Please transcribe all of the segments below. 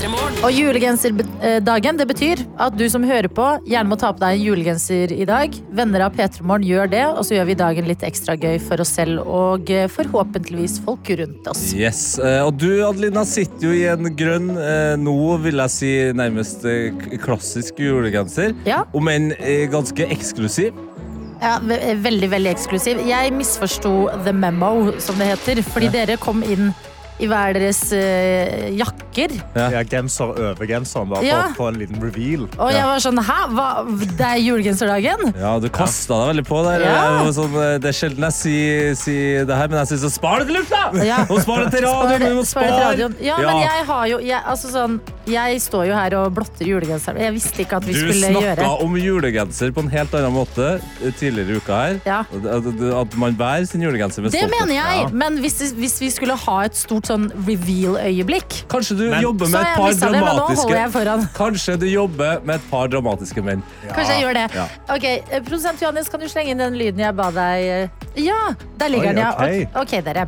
Og julegenserdagen, det betyr at du som hører på, gjerne må ta på deg en julegenser i dag. Venner av P3 Morgen gjør det, og så gjør vi dagen litt ekstra gøy for oss selv og eh, forhåpentligvis folk rundt oss. Yes, eh, Og du Adelina sitter jo i en grønn, eh, nå vil jeg si nærmest eh, klassisk julegenser. Ja. Om enn eh, ganske eksklusiv. Ja, ve- Veldig, veldig eksklusiv. Jeg misforsto the memo, som det heter, fordi dere kom inn i hver deres eh, jakker. Ja, genser over genseren, bare Ja. for å få en liten reveal. Og jeg var sånn Hæ? Hva? Det er julegenserdagen? Ja, du kasta deg veldig på der. Ja. Jeg var Sånn, eh, det er sjelden jeg sier, si det her, men jeg syns så spar det til lufta! Ja. Og spar det til radioen! Vi må spar det til spare! radioen. Ja, men jeg har jo jeg, altså sånn, jeg står jo her og blotter julegenseren. Jeg visste ikke at vi Du skulle snakka gjøre om julegenser på en helt annen måte eh, tidligere i uka her. Ja. At, at, at man bærer sin julegenser med Det stolthet. mener jeg, Ja. men hvis, hvis vi skulle ha et stort sånn reveal-øyeblikk Kanskje du Men- jobber med et par det, dramatiske holder. Kanskje du jobber med et par dramatiske menn. Kanskje jeg gjør det. Ja. Ok, eh, Produsent Johannes, kan du slenge inn den lyden jeg ba deg eh, Ja, der ligger Oi, den, ja. ok. Ok, ok, dere.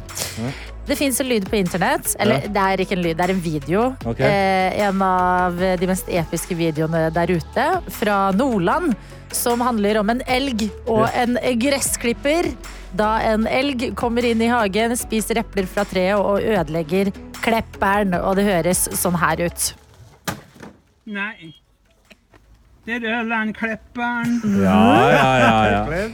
Det fins en lyd på internett. Eller Ja. det er ikke en lyd, det er en video. Okay. Eh, en av de mest episke videoene der ute, fra Nordland. Som handler om en elg og en gressklipper. Da en elg kommer inn i hagen, spiser epler fra treet og ødelegger klepperen. Og det høres sånn her ut. Nei. Det er Ørlandklipperen. Ja, ja, ja, ja.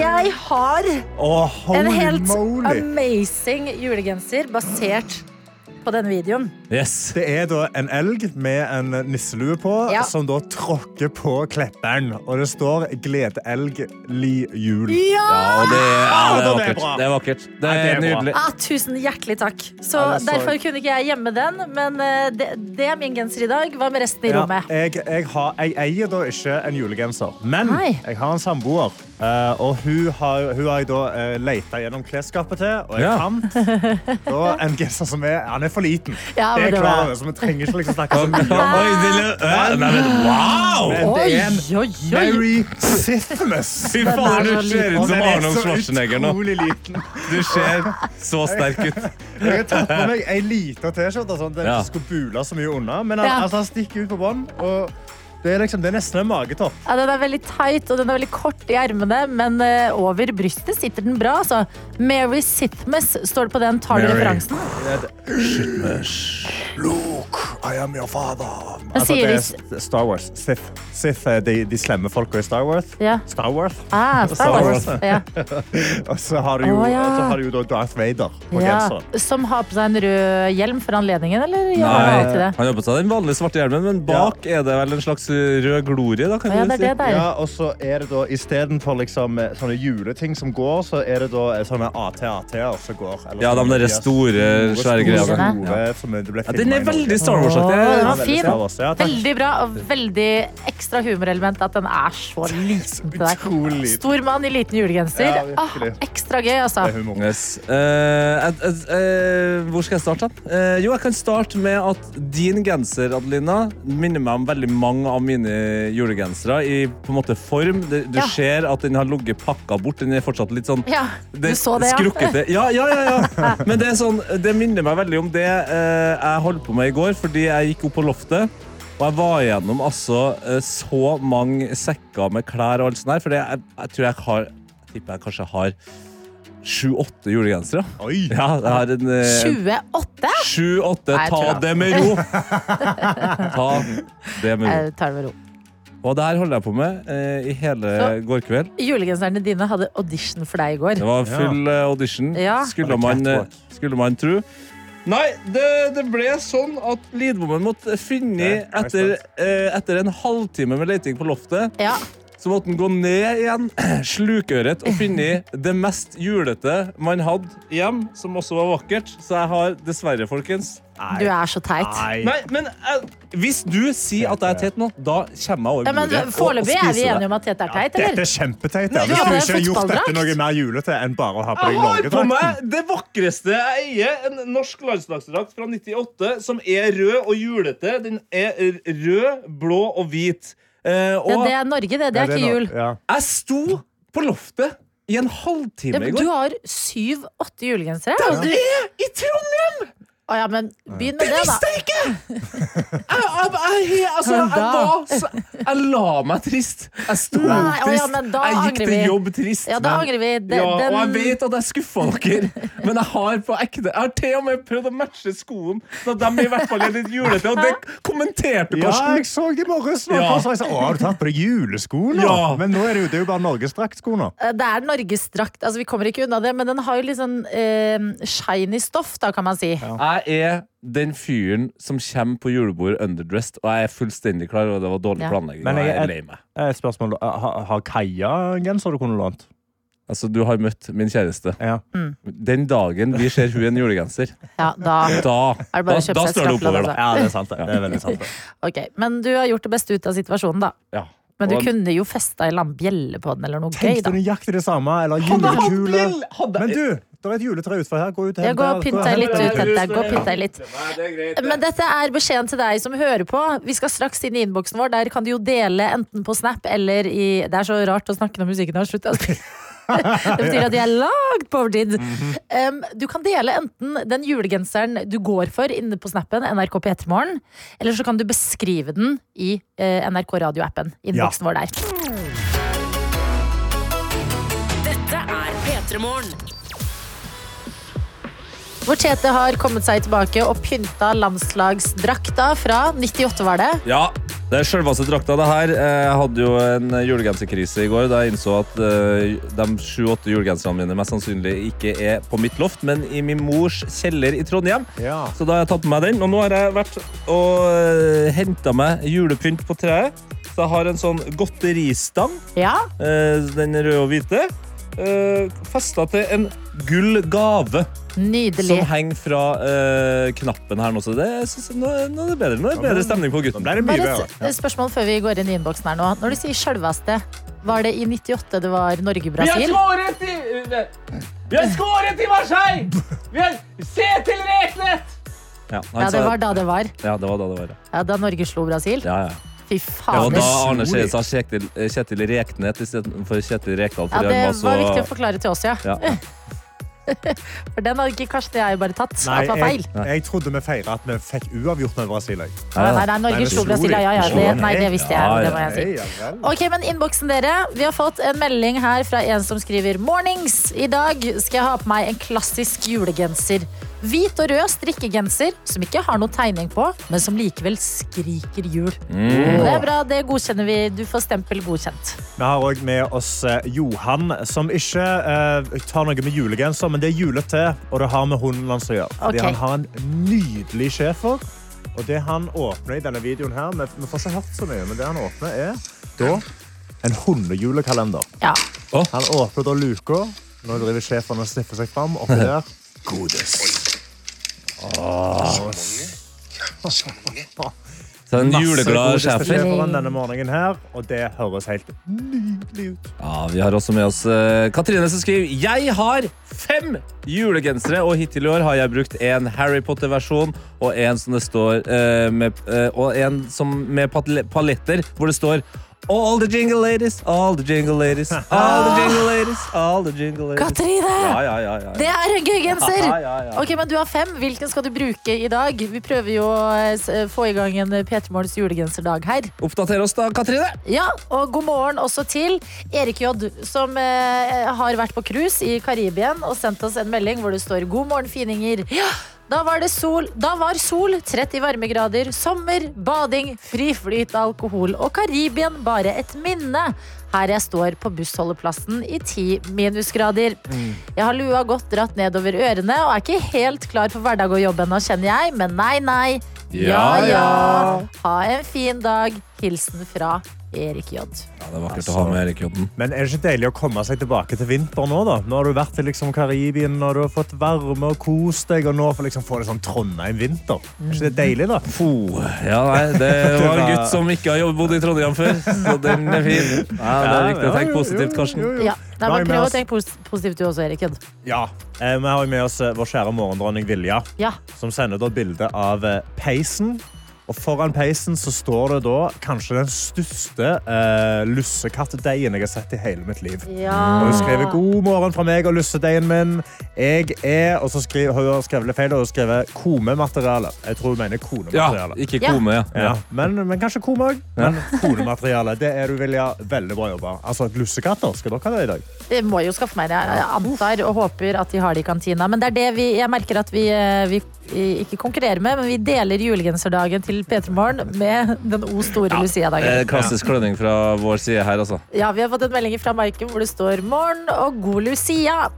Jeg har Åh, en holy helt moly! amazing julegenser basert på denne videoen. Yes. Det er da en elg med en nisselue på, Ja. som da tråkker på klepperen. Og det står 'Glede elg, li jul'. Ja, ja, det, ja, det, er det er vakkert. bra. det er vakkert. Det Nei, det er er nydelig. Ah, tusen hjertelig takk. Så Ja, er så- Derfor kunne ikke jeg gjemme den, men eh, det, det er min genser i dag. Hva med resten i Ja, rommet? jeg, jeg, har, jeg eier da ikke en julegenser, men Nei. jeg har en samboer. Eh, og hun har, hun har jeg da uh, leita gjennom klesskapet til, og jeg Ja. fant da en genser som er Han er for liten. Ja, det er det klar over, så vi trenger ikke liksom snakke så mye Oi, om det. det, nei, men, wow! Men det er en Oi, oi, oi. Merry Sithmas. Fy faen, du ser ut som Arnold Schwarzenegger nå. Du ser så sterk ut. Jeg har tatt på meg ei lita T-skjorte, sånn at den ikke skulle bule så mye unna. Men han, Ja. altså, han stikker ut på bånn. Det er, liksom, det er nesten en magetopp. Ja, den er veldig tight og den er veldig kort i ermene, men uh, over brystet sitter den bra. Altså. Mary Sitmus står det på den. Tar du referansen? referansen? Luke, I am your father. Altså, det er Star Wars. Sith, Sith er de, de slemme folka i Star Wars. Ja. Star Wars. Ah, Star Star Wars. Wars. Ja. Og så har du jo, oh, ja. så har du jo Darth Vader på Ja. genseren. Som har på seg en rød hjelm for anledningen, eller Nei, han har på seg den vanlige svarte hjelmen, men bak er det vel en slags rød glorie. Da, kan Ja, du si. det. Ja, og så er det da istedenfor liksom, eh, sånne juleting som går, så er det da eh, sånne AT-AT-er som går. Eller Ja, de der store, svære greiene. Ja, den er veldig Star Wars-aktig. Ja, fin. Wars, Ja. Veldig bra og veldig ekstra humorelement at den er så liten til deg. Stor mann i liten julegenser. Ja, ah, ekstra gøy, altså. Yes. Uh, uh, uh, eh, hvor skal jeg starte? Eh, jo, jeg kan starte med at din genser, Adelina, minner meg om veldig mange av mine julegensere i på en måte form. Det, du Ja. ser at den har ligget pakka bort. Den er fortsatt litt sånn Ja, du så det, ja. skrukkete. Ja, ja, ja, ja. Men det, er sånn, det minner meg veldig om det eh, jeg holdt på med i går, fordi jeg gikk opp på loftet. Og jeg var igjennom altså eh, så mange sekker med klær og alt sånt der, for jeg, jeg tror jeg har tipper jeg kanskje har sju-åtte julegensere. Oi! Ja, det er en eh, 28? Sju-åtte. Nei, jeg Ta tror det. med ro! Ta det med ro. Jeg tar det med ro. Og det her holder jeg på med eh, i hele Så- går kveld. Julegenserne dine hadde audition for deg i går. Det var full eh, audition, Ja. skulle, man, eh, skulle man tro. Nei, det, det ble sånn at Lidbommen måtte finne Nei, er etter, eh, etter en halvtime med leting på loftet. Ja. Så måtte han gå ned igjen, slukøret, og finne det mest julete man hadde hjem, som også var vakkert. Så jeg har dessverre, folkens Du er så teit. Nei. Nei, men jeg, Hvis du sier at jeg er teit nå, da kommer jeg over Ja, men bordet Ja, Foreløpig er vi enige om at Tete er teit, Dette eller? er kjempeteit. Ja. du en ikke gjort dette noe mer julete enn bare å ha på deg Jeg har på meg det vakreste jeg eier. En norsk landslagsdrakt fra 98 som er rød og julete. Den er rød, blå og hvit. Eh, og Ja, det er Norge, det. Det er Ja, ikke jul. Ja. jeg sto på loftet i en halvtime i går. Du har syv-åtte julegensere. Det er i Trondheim! Å ja, men begynn med det, da. Det Visste jeg ikke! Jeg, jeg, jeg, altså, jeg, var, så, jeg la meg trist. Jeg sto Nei, opp å trist. ja, men da jeg gikk til jobb trist. Ja, da angrer vi. Den- ja, og jeg vet at jeg skuffa dere, men jeg har på ekte Jeg har til og med prøvd å matche skoene, så de i hvert fall er litt julete. Og det kommenterte Ja, jeg så det i morges. Ja. Så jeg sa, Å, har du tatt på deg julesko nå? Ja. Men nå er det jo, det er jo bare norgesdraktsko nå. Eh, Det er norgesdrakt. Altså, vi kommer ikke unna det, men den har jo litt sånn eh, shiny stoff, da, kan man si. Jeg er den fyren som kommer på julebord underdressed, og jeg er fullstendig klar over at det var dårlig Ja. planlegging. Men jeg jeg lei meg. Et spørsmål. Har, har Kaja genser du kunne lånt? Altså, du har møtt min kjæreste. Ja. Den dagen vi ser hun i en julegenser, Ja, da da, er det da, da står det oppover. Da. ja, det er sant. Det, det er veldig sant. det. Ok, Men du har gjort det beste ut av situasjonen, da. Ja. Men du kunne jo festa en bjelle på den, eller noe gøy, Tenk da. deg nøyaktig det samme. Eller julekule. Men du, det er et juletre utfor her. Gå ut Ja, gå og pynt deg litt ut, Tete. Gå og pynt deg litt. Nei, det er greit. Men dette er beskjeden til deg som hører på. Vi skal straks inn i innboksen vår. Der kan du jo dele enten på Snap eller i Det er så rart å snakke når musikken har sluttet. Det betyr at de er lagd på overtid. Um, du kan dele enten den julegenseren du går for inne på snappen, NRK P3morgen, eller så kan du beskrive den i uh, NRK radioappen. Innboksen vår der. Dette er P3 Morgen. Hvor Tete har kommet seg tilbake og pynta landslagsdrakta fra 98, var det? Ja, det er sjølveste drakta, det her. Jeg hadde jo en julegenserkrise i går da jeg innså at eh, de sju-åtte julegenserne mine mest sannsynlig ikke er på mitt loft, men i min mors kjeller i Trondheim. Ja. Så da har jeg tatt med meg den, og nå har jeg vært og uh, henta meg julepynt på treet. Så jeg har en sånn godteristang, Ja. eh, den røde og hvite, uh, festa til en gull gave Nydelig. som henger fra uh, knappen her nå. Så det synes jeg, nå, nå er det bedre, nå er det bedre stemning på gutten. det mye Bare et spørsmål før vi går inn i innboksen her nå. Når du sier sjølveste, var det i 98 det var Norge-Brasil? skåret i Vi har skåret i Marseille! Vi har Se til Reknet! Ja, Ja, det var da det var. ja, det var da det var. ja. Ja, Da Norge slo Brasil. Ja, ja. Fy faen. var da det Arne sa Kjetil, Kjetil Reknet istedenfor Kjetil Rekdal. Ja, det var så- viktig å forklare til oss, ja. ja. For den har ikke Karsten og jeg bare tatt. Nei, At det var feil. jeg, jeg trodde vi feira at vi fikk uavgjort med Brasil. Nei, nei, nei, Norge slo Brasil. Ja, ja, det, nei, det visste jeg. Det må jeg si. Ja. Ok, men innboksen dere. Vi har fått en melding her fra en som skriver Mornings! I dag skal jeg ha på meg en klassisk julegenser. Hvit og rød strikkegenser som ikke har noe tegning på, men som likevel skriker jul. Mm. Det er bra, det godkjenner vi. Du får stempel godkjent. Vi har òg med oss eh, Johan, som ikke eh, tar noe med julegenser, men det er julete, og det har med hunden hans å gjøre. Fordi Han har en nydelig schæfer, og det han åpner i denne videoen her Vi, vi får ikke hørt så mye, men det han åpner, er da en hundejulekalender. Ja. Han åpner da luka. Nå driver sjefen og sniffer seg fram. Oppi der godis. Så en juleglad schæfer. denne morgenen her, og det høres helt nydelig ut. Ja, vi har også med oss uh, Katrine som skriver Jeg har fem julegensere, og hittil i år har jeg brukt en Harry Potter-versjon og en som det står uh, med, uh, Og en som med paletter hvor det står All the jingle ladies, all the jingle ladies, all the jingle ladies, all the jingle ladies. Katrine! Ja, ja, ja, ja. Det er en gøy genser! Ja, ja, ja. Ok, men Du har fem. Hvilken skal du bruke i dag? Vi prøver jo å eh, få i gang en P3 Morgens julegenserdag her. Oppdater oss da, Katrine. Ja, og god morgen også til Erik J, som eh, har vært på cruise i Karibien og sendt oss en melding hvor det står 'God morgen, fininger'. Ja, da var det sol. Da var sol, 30 varmegrader, sommer, bading, fri flyt av alkohol og Karibien bare et minne. Her jeg står på bussholdeplassen i 10 minusgrader. Jeg har lua godt dratt nedover ørene og er ikke helt klar for hverdag og jobb ennå, kjenner jeg. Men nei, nei. Ja, ja. Ha en fin dag. Hilsen fra Erik J. Ja, det er vakkert å ha med Erik Jodden. Men er det ikke deilig å komme seg tilbake til vinter nå, da? Nå har du vært i liksom Karibien, og du har fått varme og kost deg, og nå får liksom få det sånn Trondheim-vinter. Er ikke det deilig, da? Puh. Ja, nei, det var en gutt som ikke har bodd i Trondheim før, så den er fin. Ja, det er viktig å tenke positivt, Karsten. Ja. Nei, men prøv å oss- tenke positivt du også, Erik Ja. Eh, vi har med oss eh, vår kjære morgendronning Vilja, Ja. som sender da bilde av eh, peisen. Og foran peisen så står det da kanskje den største eh, lussekattdeigen jeg har sett i hele mitt liv. ja. Og hun skriver 'God morgen fra meg og lussedeigen min'. Jeg er Og så skriver hun har skrevet feil og hun skriver komemateriale. Jeg tror hun mener Ja, konemateriale. ikke Ja. kome, ja. Ja, men, men kanskje kome òg. Men konemateriale, det er du, Vilja. Veldig bra jobba. Altså, lussekatter, skal dere ha det i dag? Det må jo skaffe meg det. Jeg antar og håper at de har det i kantina. Men det er det vi, jeg merker at vi, eh, vi ikke konkurrerer med, men vi deler julegenserdagen til P3 Morgen med den O store ja. Lucia-dagen. Klassisk klønning fra vår side her, altså. Ja, vi har fått en melding fra Maiken hvor det står 'Morgen og god Lucia'.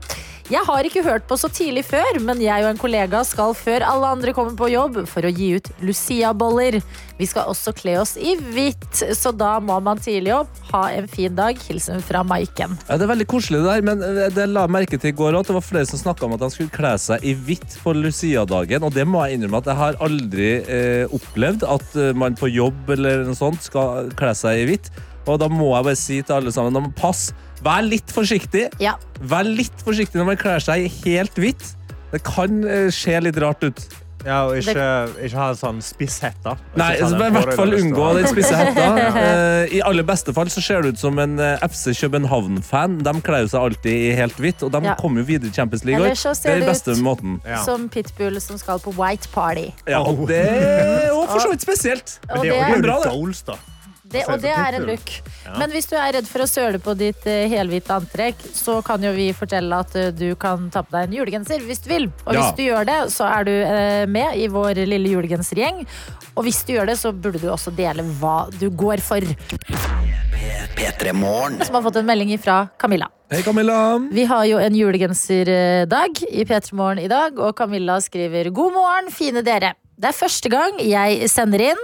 Jeg har ikke hørt på så tidlig før, men jeg og en kollega skal før alle andre kommer på jobb for å gi ut Lucia-boller. Vi skal også kle oss i hvitt, så da må man tidlig opp. Ha en fin dag. Hilsen fra Maiken. Ja, det er veldig koselig det der, men eh, det la merke til i går at det var flere som snakka om at de skulle kle seg i hvitt på Lucia-dagen, og det må jeg innrømme at jeg har aldri eh, opplevd at eh, man på jobb eller noe sånt skal kle seg i hvitt. Og da må jeg bare si til alle sammen, da må pass, vær litt forsiktig. Ja, Vær litt forsiktig når man kler seg i helt hvitt. Det kan eh, se litt rart ut. Ja, og ikke, ikke ha en sånn spiss hette. Nei, Ikke ta så den I hvert fall unngå den spisse hetta. uh, I aller beste fall så ser det ut som en eh, FC København-fan. De kler seg alltid i helt hvitt, og de Ja. kommer jo videre i Champions League. Eller så Det ser er den det beste ut måten. Ja. som Pitbull som skal på White Party. Ja, og det er jo for så vidt spesielt. Men det er er, jo bra, det. Det, og det er en look. Men hvis du er redd for å søle på ditt eh, helhvite antrekk, så kan jo vi fortelle at eh, du kan ta på deg en julegenser hvis du vil. Og Ja. hvis du gjør det, så er du eh, med i vår lille julegensergjeng. Og hvis du gjør det, så burde du også dele hva du går for. P3 Som har fått en melding fra Camilla. Hei, Camilla. Vi har jo en julegenserdag i P3 Morgen i dag, og Camilla skriver God morgen, fine dere. Det er første gang jeg sender inn.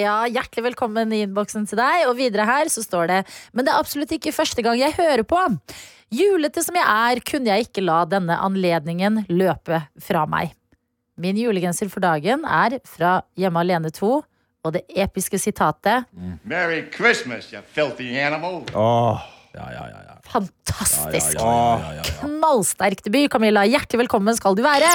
Ja, Hjertelig velkommen i innboksen til deg. Og videre her så står det Men det er absolutt ikke første gang jeg hører på. Julete som jeg er, kunne jeg ikke la denne anledningen løpe fra meg. Min julegenser for dagen er fra Hjemme alene 2, og det episke sitatet Merry Christmas, you filthy animal. Åh, Ja, ja, ja. ja. Fantastisk! Knallsterk debut, Camilla. Hjertelig velkommen skal du være.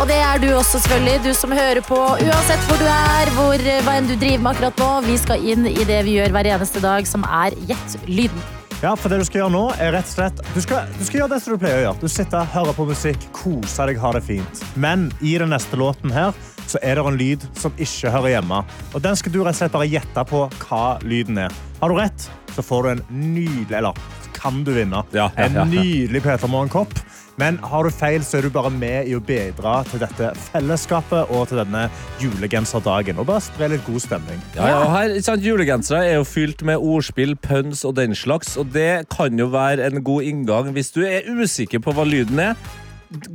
Og det er du også, selvfølgelig. Du som hører på, uansett hvor du er, hvor, hva enn du driver med akkurat nå. Vi skal inn i det vi gjør hver eneste dag, som er Gjett lyden. Ja, for det du skal gjøre nå, er rett og slett Du skal, du skal gjøre det som du pleier å gjøre. Du sitter, hører på musikk, koser deg, har det fint. Men i den neste låten her så er det en lyd som ikke hører hjemme. Og den skal du rett og slett bare gjette på hva lyden er. Har du rett, så får du en nydelig Eller kan du vinne Ja, ja, en ja, en nydelig Peter Morgen-kopp. Men har du feil, så er du bare med i å bidra til dette fellesskapet og til denne julegenserdagen. Og bare spre litt god stemning. Ja, og her, sant, Julegensere er jo fylt med ordspill, pøns og den slags, og det kan jo være en god inngang hvis du er usikker på hva lyden er.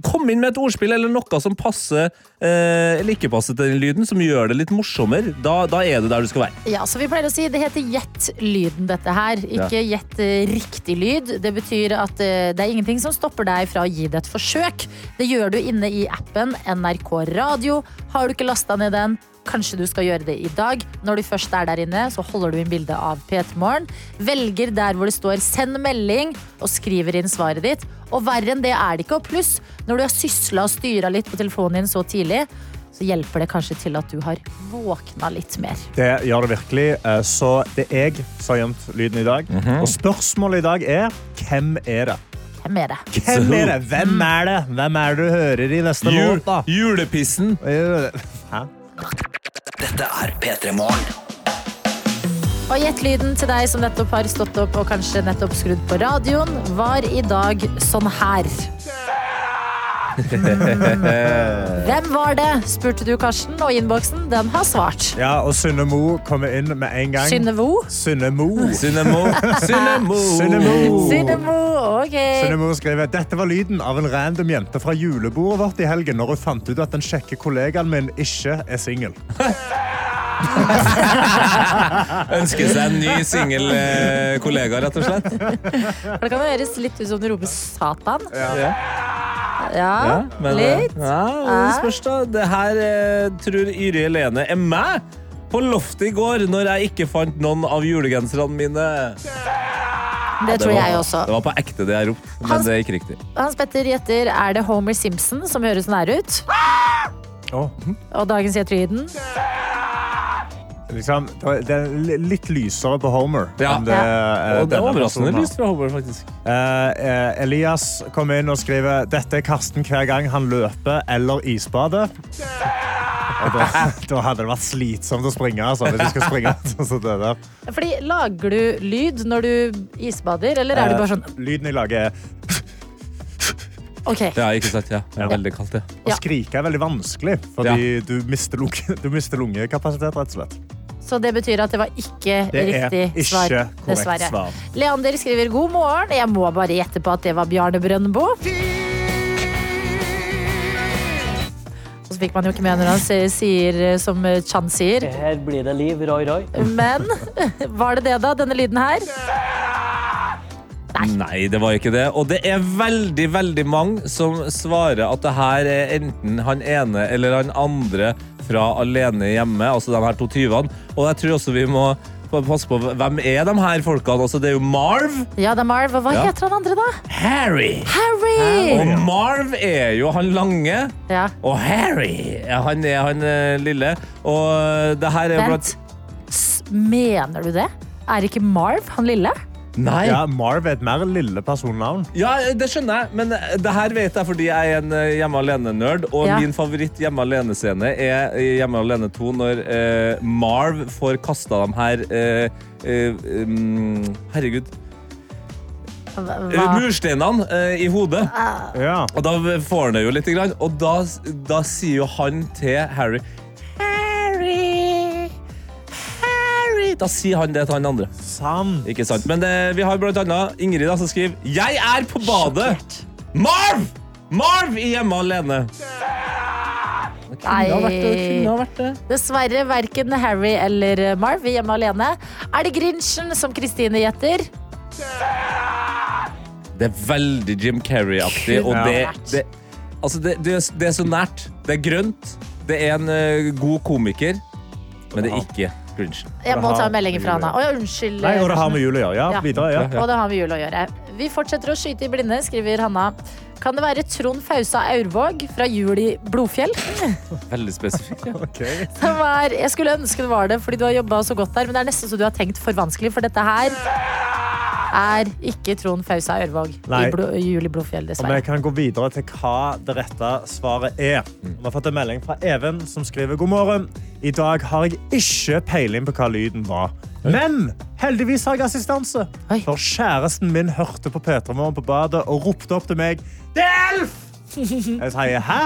Kom inn med et ordspill eller noe som passer eh, ikke passer til den lyden, som gjør det litt morsommere. Da, da er du der du skal være. Ja, så vi pleier å si Det heter gjett lyden, dette her. Ikke gjett eh, riktig lyd. Det betyr at eh, det er ingenting som stopper deg fra å gi det et forsøk. Det gjør du inne i appen NRK Radio. Har du ikke lasta ned den, Kanskje du skal gjøre det i dag. Når du først er der inne, så holder du inn bilde av P3 Morgen. Velger der hvor det står 'send melding', og skriver inn svaret ditt. Og verre enn det er det ikke. Og pluss, når du har sysla og styra litt på telefonen din så tidlig, så hjelper det kanskje til at du har våkna litt mer. Det gjør det virkelig. Eh, Så det er jeg som har gjemt lyden i dag. Og spørsmålet i dag er hvem er det? Hvem er det? Hvem er det? Hvem er det? Hvem er det du hører i neste Jul, låt, da? julepissen. Hæ? Dette er P3 Morgen. Og gjettlyden til deg som nettopp har stått opp og kanskje nettopp skrudd på radioen, var i dag sånn her. Hvem var det? spurte du, Karsten, og innboksen den har svart. Ja, og Synne Mo kommer inn med en gang. Synne Mo. Sunne Mo Synne Mo. Synnemo, ok. Synne Mo skriver dette var lyden av en random jente fra julebordet vårt i helgen når hun fant ut at den kjekke kollegaen min ikke er singel. Ønsker seg en ny singel eh, kollega, rett og slett. Det kan høres litt ut som du roper Satan. Ja. Ja, men, eh, litt. Ja, det spørs da. Det her eh, tror Yri Helene er meg på loftet i går når jeg ikke fant noen av julegenserne mine. Det tror jeg også. Det var på ekte det jeg ropte, men Hans- det gikk riktig. Hans Petter gjetter er det Homer Simpson som høres nær ut. Oh. Og dagens gjetter Iden. Liksom, det er litt lysere på Homer. Ja. enn det, ja. Og det er overraskende lyst fra Homer, faktisk. Eh, eh, Elias kommer inn og skriver dette er Karsten hver gang han løper eller isbader. Da, da hadde det vært slitsomt å springe altså, hvis du skal springe. så det der. Fordi Lager du lyd når du isbader, eller er det bare sånn Eh, Lyden jeg lager er Okay. Ja, ikke sant? Ja. Det er veldig kaldt, ja. Å skrike er veldig vanskelig, fordi ja. du mister lungekapasitet, rett og slett. Så det betyr at det var ikke Det riktig ikke svar. korrekt Dessverre. svar. Leander skriver god morgen. Jeg må bare gjette på at det var Bjarne Brøndbo. Og så fikk man jo ikke med når han sier- eh, som Chan sier. Her blir det liv, Roy Roy. Men var det det, da? Denne lyden her? Nei, det var ikke det. Og det er veldig, veldig mange som svarer at det her er enten han ene eller han andre fra Alene hjemme, altså de her to tyvene. Og jeg tror også vi må passe på hvem er de her folkene. Altså, det er jo Marv. Ja, det er Marv. Og Hva Ja. heter han andre, da? Harry. Harry! Og Marv er jo han lange. Ja. Og Harry, han er han eh, lille. Og det her er jo blant Vent. Mener du det? Er ikke Marv han lille? Nei. Ja, Marv er et mer lille personnavn. Ja, det skjønner jeg, men det her vet jeg fordi jeg er en eh, Hjemme alene-nerd. Og Ja. min favoritt Hjemme alene-scene er i Hjemme alene 2 når eh, Marv får kasta dem her eh, eh, um, Herregud. Hva? eh, Mursteinene eh, i hodet. Ja. Og da får han det jo litt. Og da, da sier jo han til Harry! Da sier han det til han andre. Sant. Ikke sant? Men det, vi har blant annet Ingrid da, som skriver Jeg er på badet! Marv! Marv i Hjemme alene. Det kunne ha vært det. det kunne ha vært det. Dessverre verken Harry eller Marv i Hjemme alene. Er det Grinchen som Kristine gjetter? Det er veldig Jim Carrey-aktig. Og det, det, altså det, det, er- det er så nært. Det er grønt. Det er en uh, god komiker, men det er ikke Grinchen. Jeg må ta en melding fra Anna. Å, ja, unnskyld. Nei, og det har med jul å gjøre. Ja, Ja. videre, ja. Og det har med jul å gjøre. Vi fortsetter å skyte i blinde, skriver Hanna. Kan det være Trond Fausa Aurvåg fra Jul i Blodfjell? Veldig spesifikt. Ja. Ok. Som er, jeg skulle ønske det var det, fordi du har jobba så godt der, men det er nesten så du har tenkt for vanskelig, for dette her er ikke Trond Fausa Aurvåg i Blo Jul i Blodfjell, Og vi kan gå videre til hva det rette svaret er. Vi har fått en melding fra Even som skriver God morgen. I dag har jeg ikke peiling på hva lyden var. Men heldigvis har jeg assistanse. For kjæresten min hørte på P3 Morgen på badet og ropte opp til meg Det er Elf! Jeg sier hæ?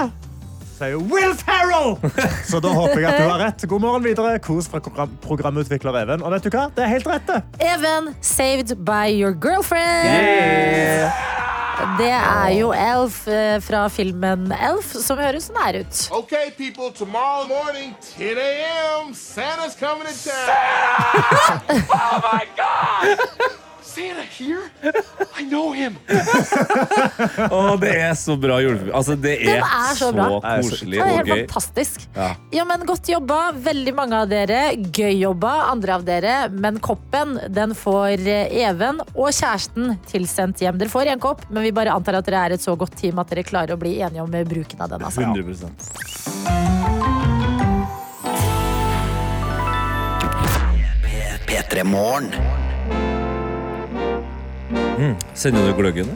Sier Will Ferrell! Så da håper jeg at du har rett. God morgen videre. Kos fra programutvikler Even. Og vet du hva? Det er helt rett, det. Even, saved by your girlfriend. Det er jo Elf eh, fra filmen Elf, som høres nær ut. Ok, people, tomorrow morning, 10 a.m., Santa's coming to town. oh my God! Santa here? I know him. Å, det er så bra julefilm. Altså, det er, er så så koselig Det er og helt gøy. fantastisk. Ja. Ja, men Godt jobba, veldig mange av dere. Gøy jobba, andre av dere. Men koppen den får eh, Even og kjæresten tilsendt hjem. Dere får én kopp, men vi bare antar at dere er et så godt team at dere klarer å bli enige om bruken av den. Altså. 100 P3 Morgen. Sender du gløggen?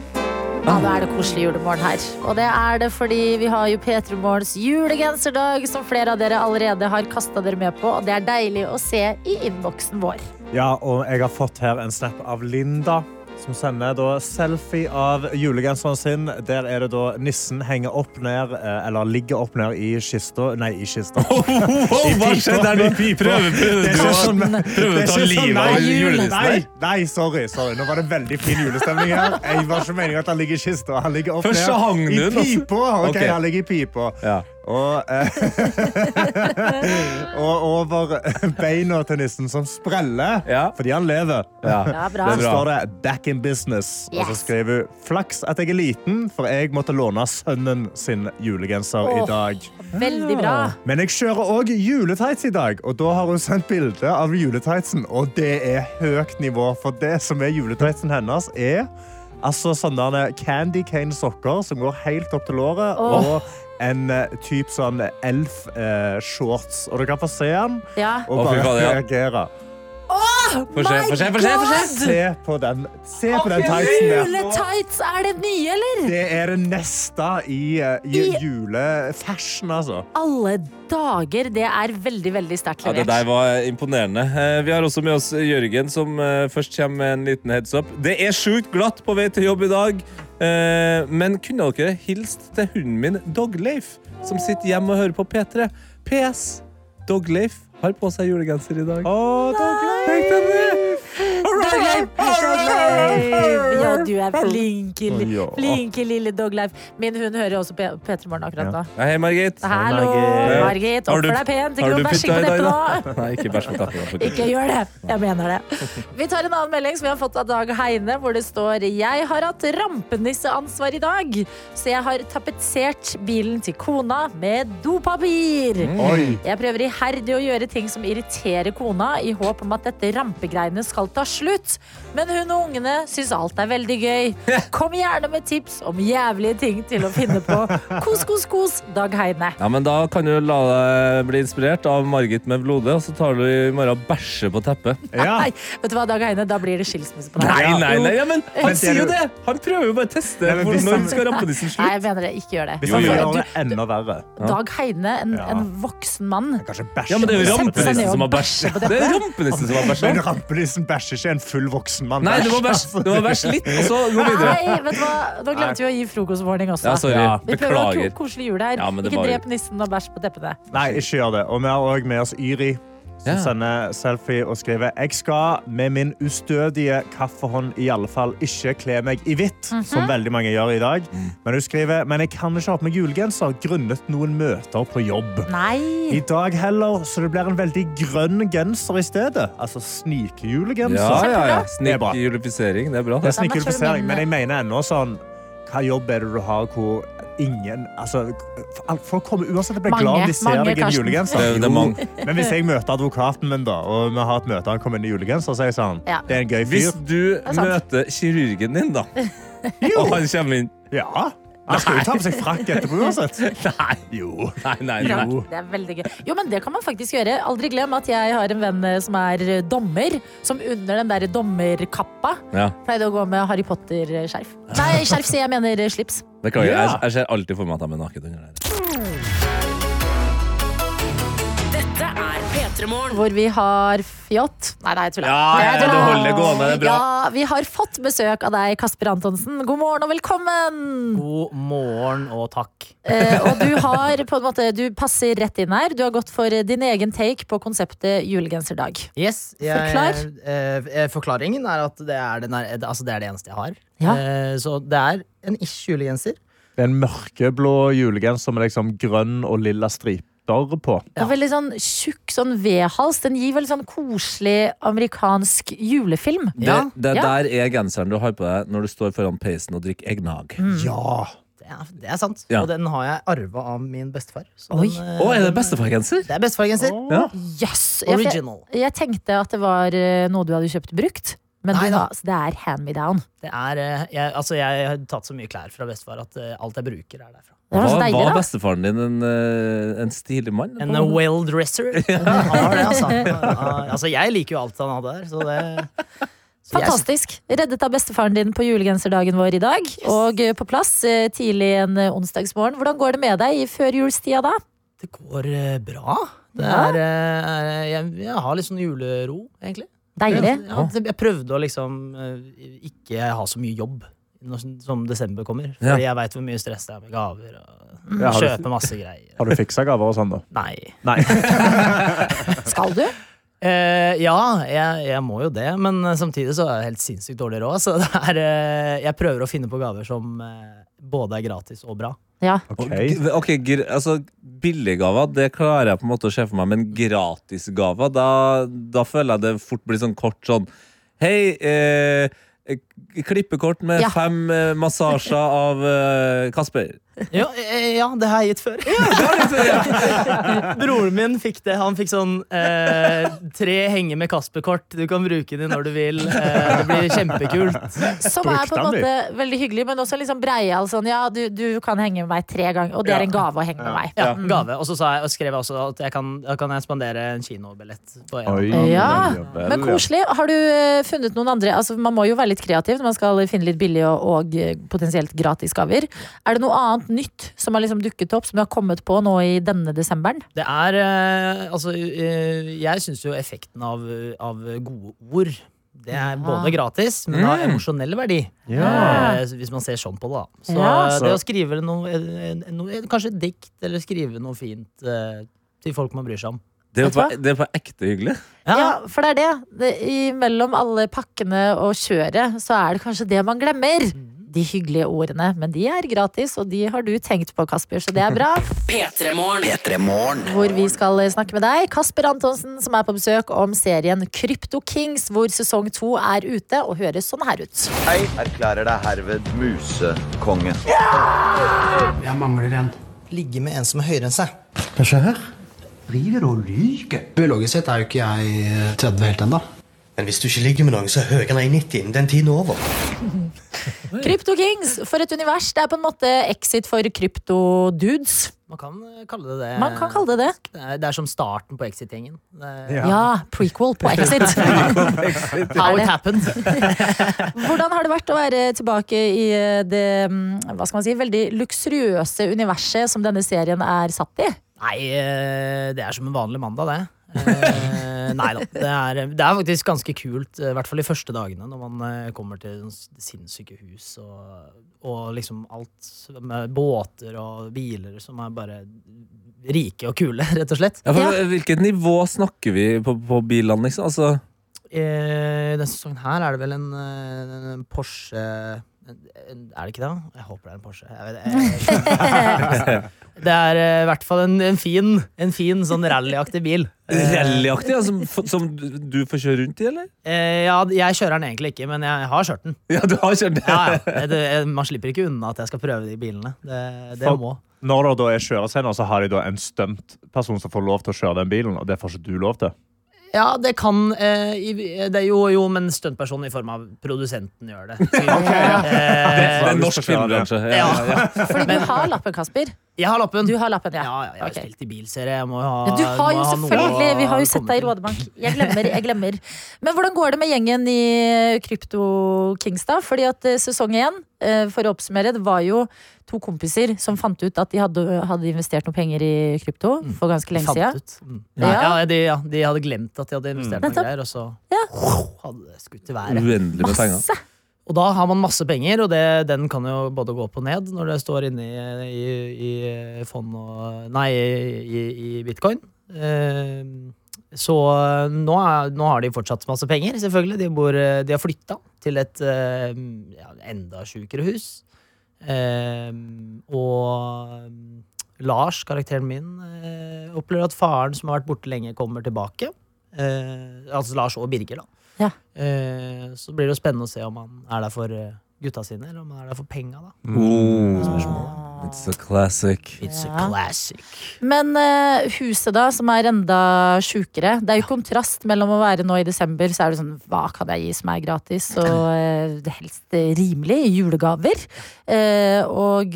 Ja, da er det koselig julemorgen her. Og det er det fordi vi har jo P3 Morgens julegenserdag, som flere av dere allerede har kasta dere med på. Og det er deilig å se i innboksen vår. Ja, og jeg har fått her en snap av Linda. Som sender da selfie av julegenseren sin. Der er det da nissen henger opp ned, eh, eller ligger opp ned i kista Nei, i kista. hva skjedde der? Prøver, er du å sånn- ta sånn- livet nei, av julenissen Nei, nei, sorry, sorry. Nå var det veldig fin julestemning her. Jeg var ikke meningen at han ligger i kista. Han ligger opp Først ned i altså. pipa. Ok, Ok. han ligger i pipa. Ja. Og, eh, og over beina til nissen som spreller, Ja. fordi han lever. Ja. Ja, bra. Så Det står det 'back in business'. Og så skriver hun 'flaks at jeg er liten, for jeg måtte låne sønnen sin julegenser i dag'. Veldig bra. Men jeg kjører òg juletights i dag, og da har hun sendt bilde av juletightsen. Og det er høyt nivå, for det som er juletightsen hennes, er altså sånne candy cane sokker som går helt opp til låret. Oh. Og en type typ sånn elf-shorts. og du kan få se den Ja. og bare reagere. Få se, få se, få se, få se. Se på den, se på den tightsen der. Juletights, er det nye, eller? Det er det neste i, eh, i I- julefashion, altså. Alle dager. Det er veldig, veldig sterkt Ja, det der var imponerende. Eh, Vi har også med oss Jørgen, som eh, først kommer med en liten heads up. Det er sjukt glatt på vei til jobb i dag, eh, men kunne dere hilst til hunden min Dogleif, som sitter hjemme og hører på P3? PS. Dogleif har på seg julegenser i dag. Å, Tenk deg det! Dogleif! Ja, du er flink, li- flinke lille Dogleif. Min hund hører også P- P3 Morgen akkurat nå. Ja, Hei, Margit. Hallo, Margit. Oppfør deg pent. Ikke du noe bæsjing på teppet nå. Nei, ikke bæsj på katten. Ikke gjør det. Jeg mener det. Vi tar en annen melding som vi har fått av Dag Heine, hvor det står Jeg har hatt rampenisseansvar i dag, så jeg har tapetsert bilen til kona med dopapir. Mm. Jeg prøver iherdig å gjøre ting som irriterer kona, i håp om at dette rampegreiene skal ta slutt. Men hun og ungene syns alt er veldig gøy. Kom gjerne med tips om jævlige ting til å finne på. Kos, kos, kos, Dag Heine. Ja, men Da kan du la deg bli inspirert av Margit med blodet, og så tar du i morgen og bæsjer på teppet. Ja. Nei, vet du hva, Dag Heine, da blir det skilsmisse på deg. Nei, nei, nei, ja, men han Men sier jo det! Han prøver jo bare å teste Nei, hvis når skal rampenissen Nei, slutte. jeg mener det. Ikke gjør det. Hvis han gjør det enda verre. Dag Heine, en, Ja. en voksen mann. Kanskje. Ja, men det er jo rampenissen som har bæsje bæsj. på Det er rampenissen som har Men rampenissen bæsjer ikke en full voksen mann. Nei, det var bæsj, det var bæsje litt, og så gå videre. Nei, vet du hva? Nå glemte vi å gi frokostvarning også. Ja, sorry. Ja. Vi prøver å ha koselig jul her. Ja, Ikke var- drep nissen og bæsj på teppene. Nei, ikke gjør det. Og vi har òg med oss Yri, som Ja. sender selfie og skriver Jeg skal med min ustødige kaffehånd i alle fall ikke kle meg i hvitt, Mhm. som veldig mange gjør i dag. Men hun skriver Men jeg kan ikke ha på meg julegenser grunnet noen møter på jobb. Nei! I dag heller, så det blir en veldig grønn genser i stedet. Altså snikjulegenser. Ja, ja, ja. Er. Snikjulifisering. Det er bra. Det er snikjulifisering, men jeg mener ennå sånn Hva jobb er det du har hvor ingen altså, Folk kommer uansett til å bli glad om de ser mange, deg i en julegenser. Er. Men hvis jeg møter advokaten min, da, og vi har et møte, han kommer inn i julegenser, så er jeg sånn Ja. Det er en gøy fyr. Hvis du er møter kirurgen din, da, og han kommer inn Ja. Han skal jo ta på seg frakk etterpå uansett. Nei, Jo. nei, nei. jo. Det er veldig gøy. Jo, men det kan man faktisk gjøre. Aldri glem at jeg har en venn eh, som er eh, dommer, som under den der dommerkappa Ja, pleide å gå med Harry Potter-skjerf. Nei, skjerf sier jeg mener eh, slips. Det kan Jeg, jeg ser alltid for meg at han er naken under der. Hvor vi har fjott Nei, nei, jeg tuller. Ja, ja, du holder det gående, det er bra. Ja, vi har fått besøk av deg, Kasper Antonsen. God morgen og velkommen! God morgen og takk. Eh, og du har på en måte Du passer rett inn her. Du har gått for din egen take på konseptet julegenserdag. Yes, jeg, Forklar. eh, eh, forklaringen er at det er, den er, altså det er det eneste jeg har. Ja. Eh, så det er en ish julegenser. Det er en mørkeblå julegenser med liksom grønn og lilla striper på. Det er veldig sånn tjukk sånn V-hals. Den gir veldig sånn koselig amerikansk julefilm. Det, Ja. det Ja. der er genseren du har på deg når du står foran peisen og drikker eggnog. Ja! Det er, det er sant. Ja. Og den har jeg arva av min bestefar. Så Oi. den, oh, er det bestefargenser? Det er bestefargenser. Ja. Yes! Jeg, Original. jeg tenkte at det var eh, noe du hadde kjøpt brukt. Men Nei har- det er hand me down. Det er, eh, jeg, altså jeg har tatt så mye klær fra bestefar at eh, alt jeg bruker, er derfra. Det var deilig, var bestefaren din en, eh, en stilig mann? En uh, well-dresser. ja. det, altså. Altså. Jeg liker jo alt han hadde der, så det Fantastisk. Reddet av bestefaren din på julegenserdagen vår i dag. Og eh, på plass tidlig en onsdagsmorgen. Hvordan går det med deg i førjulstida da? Det går bra. Det er, er- jeg, jeg har litt sånn julero, egentlig. Deilig. Ja, det- jeg prøvde å liksom eh, ikke ha så mye jobb når som desember kommer. Ja. Fordi jeg veit hvor mye stress det er med gaver. Og Ja, kjøpe masse greier. Har du fiksa gaver og sånn, da? Nei. Nei. Skal du? Eh, ja, jeg, jeg må jo det, men eh, samtidig så er jeg helt sinnssykt dårlig råd. Så det er, eh, jeg prøver å finne på gaver som eh, både er gratis og bra. Ja. Ok. Ok, gr altså Billiggaver det klarer jeg på en måte å se for meg, men gratisgaver, da, da føler jeg det fort blir sånn kort sånn Hei, eh, klippekort med Ja. fem eh, massasjer av eh, Kasper. Ja, eh, ja, det har jeg gitt før. Broren min fikk det. Han fikk sånn eh, tre henge med Kasper-kort. Du kan bruke det når du vil. Eh, det blir kjempekult. Som er på en måte veldig hyggelig, men også liksom breial. Sånn, ja, du, du kan henge med meg tre ganger, og det er en gave å henge med meg. Ja, Mm. gave. Og så sa jeg, og skrev jeg også at jeg kan, kan jeg spandere en kinobillett. På en. Oi. Ja, men koselig. Har du eh, funnet noen andre altså, Man må jo være litt kreativ når man skal finne litt billige og, og potensielt gratis gaver. Er det noe annet nytt som har liksom dukket opp, som du har kommet på nå i denne desemberen? Det er eh, Altså, eh, jeg syns jo effekten av, av gode ord det er både gratis, men har emosjonell verdi. Ja. Eh, hvis man ser sånn på det. da. Så Ja. det å skrive noe, noe Kanskje et dikt, eller skrive noe fint eh, til folk man bryr seg om. Det er på, det var, ekte hyggelig. Ja, for det er det. det i, mellom alle pakkene og kjøret, så er det kanskje det man glemmer. De hyggelige ordene. Men de er gratis, og de har du tenkt på, Kasper, så det er bra. P3morgen. P3 Morgen. Hvor vi skal snakke med deg, Kasper Antonsen, som er på besøk om serien Krypto Kings, hvor sesong to er ute og høres sånn her ut. Jeg erklærer deg herved musekonge. Jeg mangler en. Ligge med en som er høyere enn seg. Hva skjer? Driver du og lyver? Biologisk sett er jo ikke jeg eh, 30 helt ennå. Men hvis du ikke ligger med noen så er høyere enn 1,90 innen den tiden er over Kryptokings, for et univers. Det er på en måte exit for kryptodudes. Man kan eh, kalle det det. Man kan kalle det det. Det er, det er som starten på Exit-gjengen. Ja. Ja, prequel på Exit. How it happened. Hvordan har det vært å være tilbake i eh, det mm, hva skal man si, veldig luksuriøse universet som denne serien er satt i? Nei, eh, det er som en vanlig mandag, det. Eh, nei da. Det er, det er faktisk ganske kult, eh, i hvert fall de første dagene, når man kommer til sinnssyke hus og, og liksom alt med båter og biler som er bare rike og kule, rett og slett. Ja, for, Hvilket nivå snakker vi på, på bilene, liksom? Altså, I denne sesongen her er det vel en, en Porsche Er det ikke det? Jeg håper det er en Porsche. Det er eh, i hvert fall en, en fin, en fin sånn rallyaktig bil. Eh, Rallyaktig, ja, som, som du får kjøre rundt i, eller? Uh, ja, jeg kjører den egentlig ikke, men jeg har kjørt den. Ja, du har kjørt den? Ja, ja. Det, man slipper ikke unna at jeg skal prøve de bilene. Det, det For- må. Når det da er kjørescener, så har de da en stuntperson som får lov til å kjøre den bilen, og det får ikke du lov til. Ja, det kan eh, i- det, Jo, jo, men stuntpersonen i form av produsenten gjør det. Det, Eh, det er norsk film, Ja, Ja. ja. Fordi du har lappen, Kasper. Jeg har lappen. Du har lappen, ja. Ja, ja, jeg har okay. spilt i bilserie. Jeg må jo ha Ja, du har jo selvfølgelig, vi har jo sett deg i. Rådebank. Jeg glemmer, jeg glemmer. Men hvordan går det med gjengen i Krypto Kings, da? Fordi at eh, sesong én, eh, for å oppsummere, det var jo to kompiser som fant ut at de hadde, hadde investert noe penger i krypto for ganske lenge Fant siden. ut. Mm. Ja. Ja, ja, de, ja, de hadde glemt at de hadde investert noe Nettopp. greier, og så Ja. hadde det skutt i været. Uendelig med penger. Og da har man masse penger, og det, den kan jo både gå opp og ned når det står inne i, i, i fond og Nei, i, i bitcoin. Eh, så nå, er, nå har de fortsatt masse penger, selvfølgelig. De, bor, de har flytta til et eh, ja, enda sjukere hus. Eh, og Lars, karakteren min, eh, opplever at faren som har vært borte lenge, kommer tilbake. Eh, altså Lars og Birger, da. Ja. Eh, så blir det jo spennende å se om han er der for eh, gutta sine, eller om han er der for penga, da. Oh, it's a classic. It's Ja. a classic. Men eh, huset, da, som er enda sjukere. Det er jo kontrast mellom å være nå i desember, så er det sånn Hva kan jeg gi som er gratis? Og eh, det helst rimelig. Julegaver. Eh, og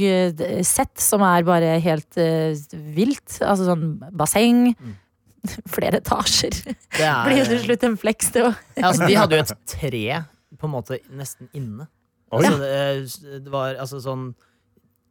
sett som er bare helt vilt. Altså sånn basseng. Flere etasjer. Det er- Blir jo til slutt en flex, det òg. Ja, altså, de hadde jo et tre på en måte nesten inne. Altså, det, det var altså sånn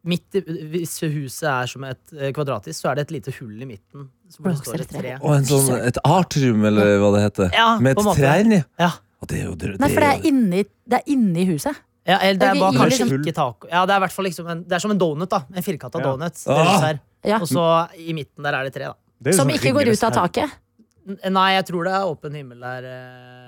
midt i, Hvis huset er som et eh, kvadratisk, så er det et lite hull i midten. Så det står et tre. Og en sånn, et artrium, eller hva det heter. Ja, Med et tre inni. Ja. Det er jo det, Nei, for det er inni, det er inni huset. Ja, eller det er bare kanskje liksom- ikke tak Ja, det er i hvert fall liksom en, Det er som en donut, da. En firkanta Ja. donut. Ah. Ja. Og så i midten der er det tre, da. Det er Som sånn ikke går ut av taket. Nei, jeg tror det er åpen himmel der.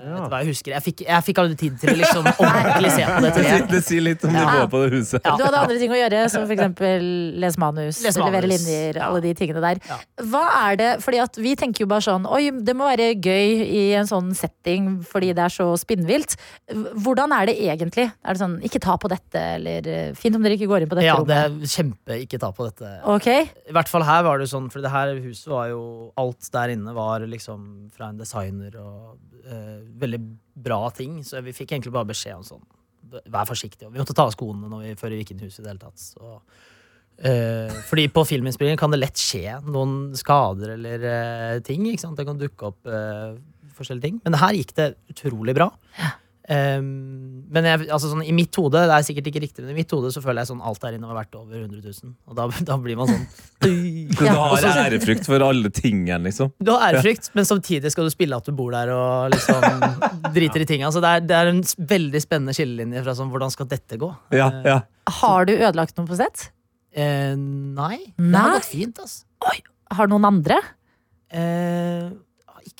Eh, Ja. Hva jeg husker. Jeg fikk, jeg fikk aldri tid til å liksom ordentlig se på det treet. det sier litt om Ja. nivået på det huset. Ja. Du hadde andre ting å gjøre, som eksempel lese manus, Les manus. levere linjer, alle de tingene der. Ja. Hva er det, fordi at vi tenker jo bare sånn, oi, det må være gøy i en sånn setting fordi det er så spinnvilt. Hvordan er det egentlig? Er det sånn, ikke ta på dette, eller eh, fint om dere ikke går inn på dette Ja, det er kjempe ikke ta på dette. Okay. I hvert fall her var det sånn, for det her huset var jo Alt der inne var liksom fra en designer og veldig bra ting. Så vi fikk egentlig bare beskjed om sånn Vær forsiktig. Og vi måtte ta av skoene vi, før vi gikk inn i huset i det hele tatt. Så, eh, fordi på filminnspillingen kan det lett skje noen skader eller eh, ting. Det kan dukke opp eh, forskjellige ting. Men her gikk det utrolig bra. Um, men jeg, altså sånn, i mitt hode, det er sikkert ikke riktig, men i mitt hode så føler jeg sånn alt der inne var verdt over 100 000. Og da, da blir man sånn Du har ærefrykt for alle tingene, liksom. Du har ærefrykt, men samtidig skal du spille at du bor der og liksom driter i tinga. Så det er, det er en veldig spennende skillelinje fra sånn hvordan skal dette gå? Ja, ja. har du ødelagt noe på sett? Eh, nei. Det har gått fint, altså. Har noen andre? Eh,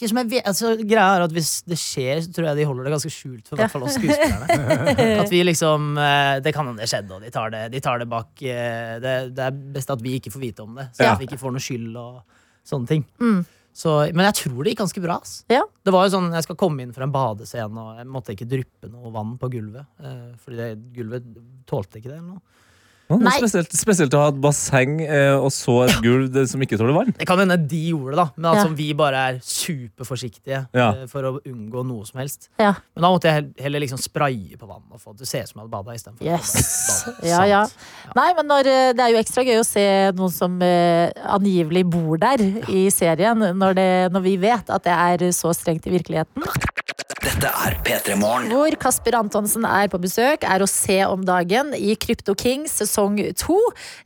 ikke som jeg altså, greia er at Hvis det skjer, så tror jeg de holder det ganske skjult for i hvert fall oss skuespillerne. At vi liksom eh, Det kan hende det skjedde, og de tar det, de tar det bak eh, det, det er best at vi ikke får vite om det, så Ja. at vi ikke får noe skyld og sånne ting. Mm. Så, men jeg tror det gikk ganske bra. Ja. Det var jo sånn, Jeg skal komme inn fra en badescene, og jeg måtte ikke dryppe noe vann på gulvet. Eh, fordi det, gulvet tålte ikke det. eller noe Nei. spesielt, spesielt å ha et basseng eh, og så et gulv det- som ikke tåler vann. Det kan hende de gjorde det, da. Men altså, Ja. vi bare er superforsiktige Ja. eh, for å unngå noe som helst. Ja. Men da måtte jeg heller liksom spraye på vann og få det ser ut som jeg hadde bada. Yes. Ja, ja. Nei, men når, eh, det er jo ekstra gøy å se noen som eh, angivelig bor der i serien, når, det, når vi vet at det er så strengt i virkeligheten. Dette er P3 Morgen. Hvor Kasper Antonsen er på besøk, er å se om dagen i Krypto Kings sesong to,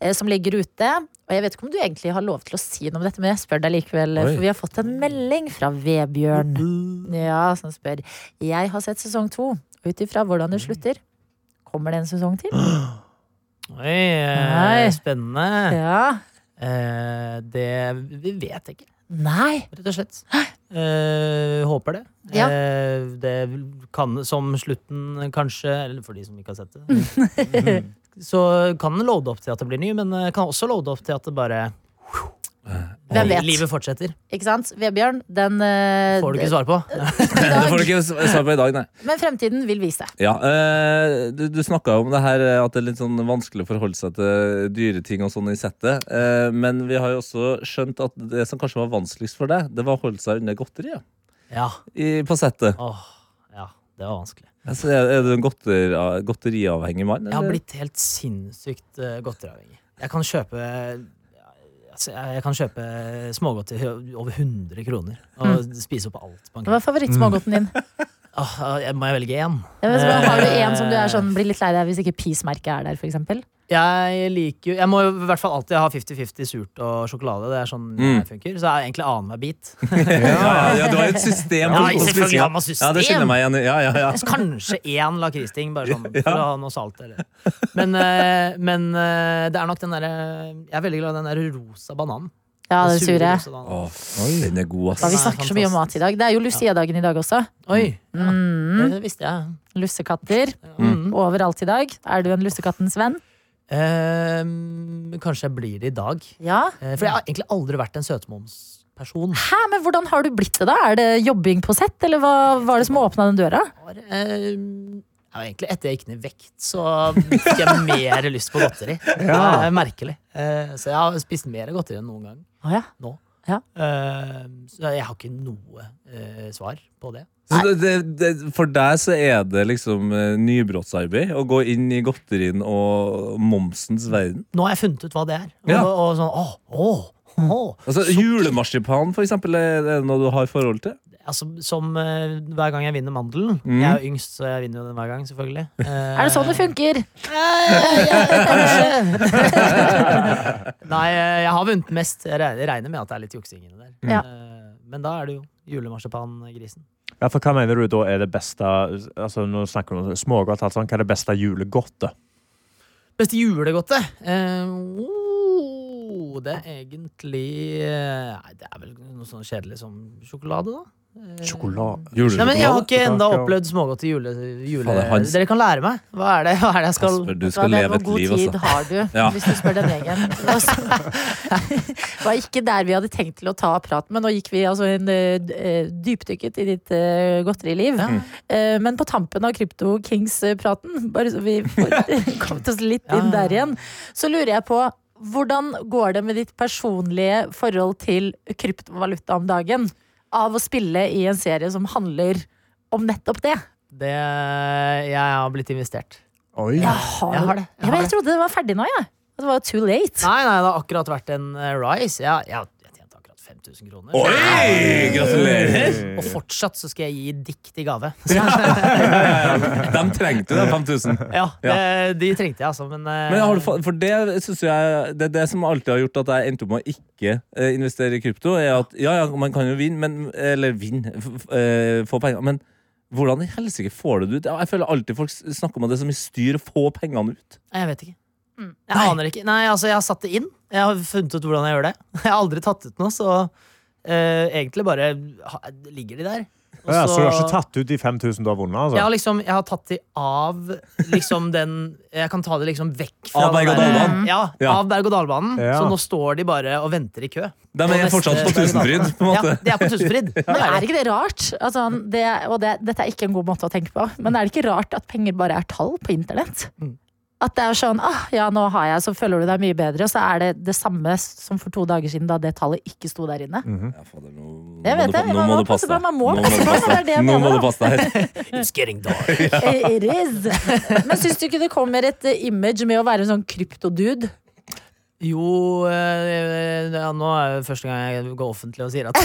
eh, som ligger ute. Og jeg vet ikke om du egentlig har lov til å si noe om dette, men jeg spør deg likevel. Oi. For vi har fått en melding fra Vebjørn. Ja, som spør. Jeg har sett sesong to. og Ut ifra hvordan det slutter, kommer det en sesong til? Oi, eh, Nei. spennende. Ja. Eh, det Vi vet ikke, Nei. rett og slett. Eh, håper det. Ja. Eh, det kan som slutten, kanskje, eller for de som ikke har sett det. Så kan den loade opp til at det blir ny, men eh, kan også loade opp til at det bare Hvem vet? Livet fortsetter. Ikke sant? Vebjørn, den uh, Får du ikke svar på. Det får du ikke svar på i dag, nei. Men fremtiden vil vise. Ja, uh, Du, du snakka om det her eh, at det er litt sånn vanskelig å forholde seg til dyre ting og sånn i settet. Uh, men vi har jo også skjønt at det som kanskje var vanskeligst for deg, det var å holde seg unna godteriet Ja. i, på settet. Åh, ja, det var vanskelig. Altså, er, er du en godter, godteriavhengig mann? Jeg har blitt helt sinnssykt uh, godteriavhengig. Jeg kan kjøpe altså, jeg kan kjøpe smågodt til over 100 kroner og spise opp alt. på en Hva er favorittsmågodten din? Åh, jeg må jeg velge én? Ja, men så har du en som du er sånn, blir litt lei deg hvis ikke Peace-merket er der, for eksempel? Jeg liker jo Jeg må jo i hvert fall alltid ha 50-50 surt og sjokolade. Det er sånn Mm. jeg funker. Så er jeg egentlig annenhver bit. ja, ja, ja, du har et system. Ja, selvfølgelig har man system. Ja, det kjenner meg igjen. Ja, ja, ja. Kanskje én lakristing, bare sånn for Ja. å ha noe salt. Eller. Men, eh, men eh, det er nok den derre Jeg er veldig glad i den der rosa bananen. Ja, den sure. Åh, den er god, Da, vi snakker så mye om mat i dag. Det er jo Lucia-dagen i dag også. Oi, ja, Mm. det visste jeg. Lussekatter Mm. overalt i dag. Er du en lussekattens venn? Eh, kanskje jeg blir det i dag. Ja. Eh, for jeg har egentlig aldri vært en søtmomsperson. Hæ, men hvordan har du blitt det, da? Er det jobbing på sett, eller hva var det som åpna den døra? Eh, ja, egentlig Etter jeg gikk ned i vekt, så fikk jeg mer lyst på godteri. Det er merkelig. Eh, så jeg har spist mer godteri enn noen gang Å ja. nå. Ja. Eh, så jeg har ikke noe eh, svar på det. Så det, det, for deg så er det liksom nybrottsarbeid å gå inn i godterien og momsens verden. Nå har jeg funnet ut hva det er. Og, Ja. og sånn, åh, åh, åh. Altså Julemarsipan, for eksempel, er det noe du har forhold til? Altså, som uh, hver gang jeg vinner mandelen. Mm. Jeg er jo yngst, så jeg vinner jo den hver gang, selvfølgelig. Er det sånn det funker? Nei, eh, jeg har vunnet mest. Jeg regner- med at det er litt juksing inni der. Ja. Uh, Men da er det jo julemarsipangrisen. Ja, for hva mener du da er det beste altså Nå snakker du om smågodt. Altså, hva er det beste julegodtet? Beste julegodtet? Uh, oh, det er egentlig eh, Nei, det er vel noe sånn kjedelig som sjokolade, da. Eh, Sjokolade? Nei, men Jeg har ikke enda opplevd smågodt i jule... jule... Hans. Dere kan lære meg. Hva er det, hva er det jeg skal Kasper, du skal det- leve hvor et god liv, tid altså. har du, Ja. hvis du spør den gjengen? Altså, det var ikke der vi hadde tenkt til å ta praten, men nå gikk vi altså en, eh, dypdykket i ditt uh, godteriliv. Eh, men på tampen av Krypto Kings-praten, bare så vi får kommet oss litt inn der igjen, så lurer jeg på hvordan går det med ditt personlige forhold til kryptovaluta om dagen? Av å spille i en serie som handler om nettopp det. Det Jeg har blitt investert. Oi. Jeg har, Jeg har det. Jeg jeg trodde det var ferdig nå, jeg. Ja. Det var too late. Nei, nei, det har akkurat vært en eh, rise. Jeg, jeg, 5000 kroner. Oi! Gratulerer! Og fortsatt så skal jeg gi dikt i gave. De trengte jo de 5000. Ja, det, de trengte jeg, altså. Men, eh, Men har du, for det syns jeg Det er det som alltid har gjort at jeg endte opp med å ikke eh, investere i krypto. Er at ja, ja, man kan jo vinne, men, eller vinne, eh, få penger. Men hvordan i helsike får du det ut? Jeg føler alltid folk snakker om at det er så mye styr å få pengene ut. Jeg vet ikke. Jeg aner ikke. Nei, altså, jeg har satt det inn. Jeg har funnet ut hvordan jeg gjør det. Jeg har aldri tatt ut noe, så eh, egentlig bare ha, ligger de der. Og Ja, så du har ikke tatt ut de 5000 du har vunnet? Altså. Jeg har, liksom, jeg har tatt de av liksom den Jeg kan ta det liksom vekk fra Av berg-og-dal-banen? Ja, Ja. av berg-og-dal-banen. Ja. Så nå står de bare og venter i kø. De er neste fortsatt på Tusenfryd, på en måte. Ja, de er på Tusenfryd. Men er ikke det rart? Altså, det, og det, dette er ikke en god måte å tenke på, men er det ikke rart at penger bare er tall på internett? Mm. At det er sånn ah, ja, nå har jeg, så føler du deg mye bedre, og så er det det samme som for to dager siden, da det tallet ikke sto der inne. Ja, fader, nå, nå Jeg vet det, nå man må må du passe deg. man må Nå du passe deg. Nå må du passe deg. It's getting dark. It is. Men syns du ikke det kommer et image med å være en sånn kryptodude? Jo, eh, ja, nå er det første gang jeg går offentlig og sier at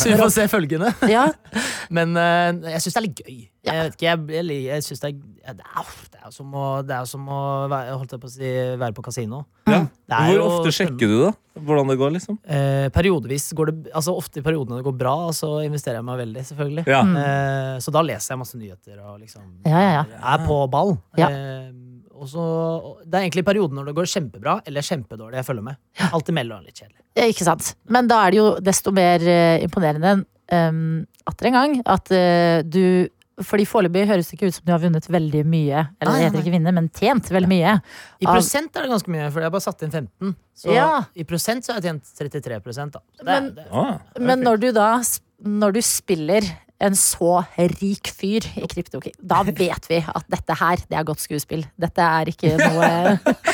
Så vi får se følgende. Ja, Men eh, jeg syns det er litt gøy. Jeg vet ikke, jeg, jeg, jeg synes det, er, det, er, det er jo som å, det er som å være, holdt jeg på å si, være på kasino. Ja. Det er Hvor jo ofte sjekker du da? Hvordan det går, liksom? Eh, periodevis går det Altså Ofte i periodene det går bra, så investerer jeg meg veldig, selvfølgelig. Ja. Eh, så da leser jeg masse nyheter og liksom ja, ja. ja. er på ball. Ja. Og så, det er egentlig perioden når det går kjempebra eller kjempedårlig jeg følger med. Alt imellom er litt kjedelig. Ikke sant. Men da er det jo desto mer eh, imponerende um, atter en gang at uh, du fordi Foreløpig høres det ikke ut som du har vunnet veldig mye. Eller det Nei, heter nei. ikke vinne, men tjent veldig mye. I Av- prosent er det ganske mye, for jeg har bare satt inn 15. Så Ja. i prosent så har jeg tjent 33 da. Det, Men- det, Ah, Men når du da Når du spiller en så rik fyr i CryptoKing, da vet vi at dette her, det er godt skuespill. Dette er ikke noe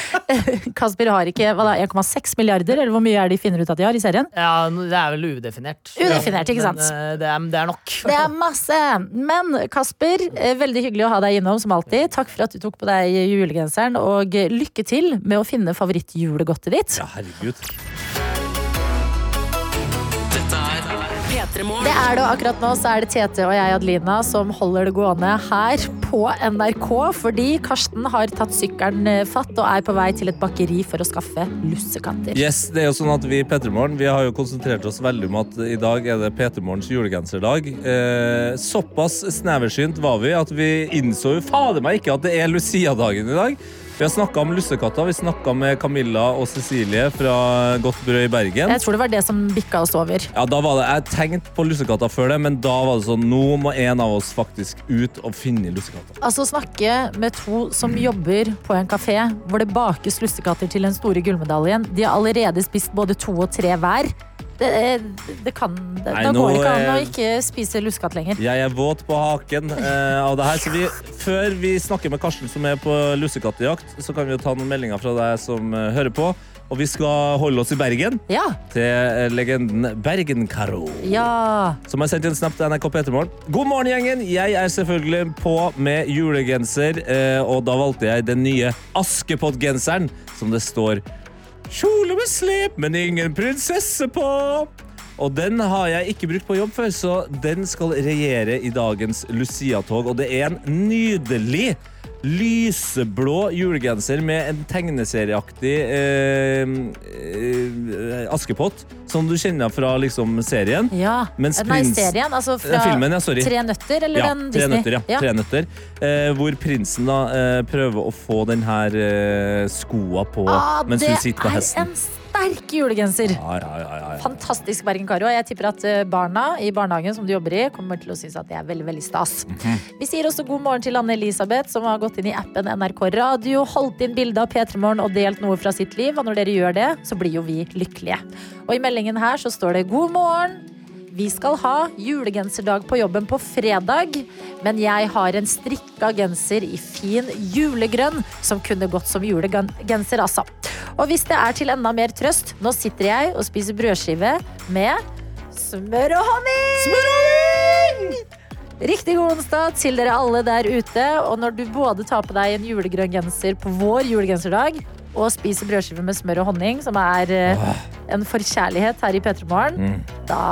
Kasper har ikke hva da, 1,6 milliarder, eller hvor mye er det de finner ut at de har i serien? ja, det er vel udefinert. Udefinert, ikke sant? Men, eh, det, er, det er nok. Det er masse! Men Kasper, eh, veldig hyggelig å ha deg innom som alltid. Takk for at du tok på deg julegenseren, og lykke til med å finne favorittjulegodtet ditt. ja, herregud. Det er det, og akkurat nå så er det Tete og jeg, Adelina, som holder det gående her på NRK, fordi Karsten har tatt sykkelen eh, fatt og er på vei til et bakeri for å skaffe lussekatter. Yes, det er jo sånn at Vi i Petremorgen Vi har jo konsentrert oss veldig om at i dag er det Petremorgens julegenserdag. Eh, såpass sneversynt var vi at vi innså jo fader meg ikke at det er Lucia-dagen i dag. Vi har snakka om lussekatter. Vi snakka med Camilla og Cecilie fra Godt brød i Bergen. Jeg tror det var det som bikka oss over. Ja, da var det, Jeg tenkte på lussekatter før det, men da var det sånn Nå må en av oss faktisk ut og finne lussekatter. Altså snakke med to som jobber på en kafé hvor det bakes lussekatter til den store gullmedaljen. De har allerede spist både to og tre hver. Det, det kan det, Nei, Da går det ikke an å er- ikke spise lussekatt lenger. Jeg er våt på haken eh, av det her. Så vi, før vi snakker med Karsten som er på lussekattejakt, så kan vi jo ta noen meldinger fra deg som eh, hører på. Og vi skal holde oss i Bergen Ja. til eh, legenden Bergen-Caro. Ja. Som har sendt en snap til NRK Petermorgen. God morgen, gjengen! Jeg er selvfølgelig på med julegenser, eh, og da valgte jeg den nye Askepott-genseren, som det står Kjole med slep, men ingen prinsesse på. Og den har jeg ikke brukt på jobb før, så den skal regjere i dagens Lucia-tog. Og det er en nydelig lyseblå julegenser med en tegneserieaktig eh, eh, Askepott, som du kjenner fra liksom serien. Ja. Mens Nei, prins- serien. Altså fra Eh, filmen, ja. Tre nøtter, eller ja, den Tre Disney? nøtter, ja. Tre nøtter. Eh, hvor prinsen da eh, prøver å få den her eh, skoa på Ah, mens hun sitter på hesten. Sterk julegenser. Ja, ja, ja. Fantastisk, Bergen Karo. Jeg tipper at eh, barna i barnehagen som du jobber i, kommer til å synes at det er veldig veldig stas. Mhm. Vi sier også god morgen til Anne Elisabeth, som har gått inn i appen NRK Radio, holdt inn bilde av P3 Morgen og delt noe fra sitt liv. Og når dere gjør det, så blir jo vi lykkelige. Og i meldingen her så står det god morgen. Vi skal ha julegenserdag på jobben på fredag, men jeg har en strikka genser i fin julegrønn som kunne gått som julegenser, altså. Og hvis det er til enda mer trøst, nå sitter jeg og spiser brødskive med smør og honning! Riktig god onsdag til dere alle der ute. Og når du både tar på deg en julegrønn genser på vår julegenserdag og spiser brødskiver med smør og honning, som er eh, en forkjærlighet her i P3 Morgen, Mm. da,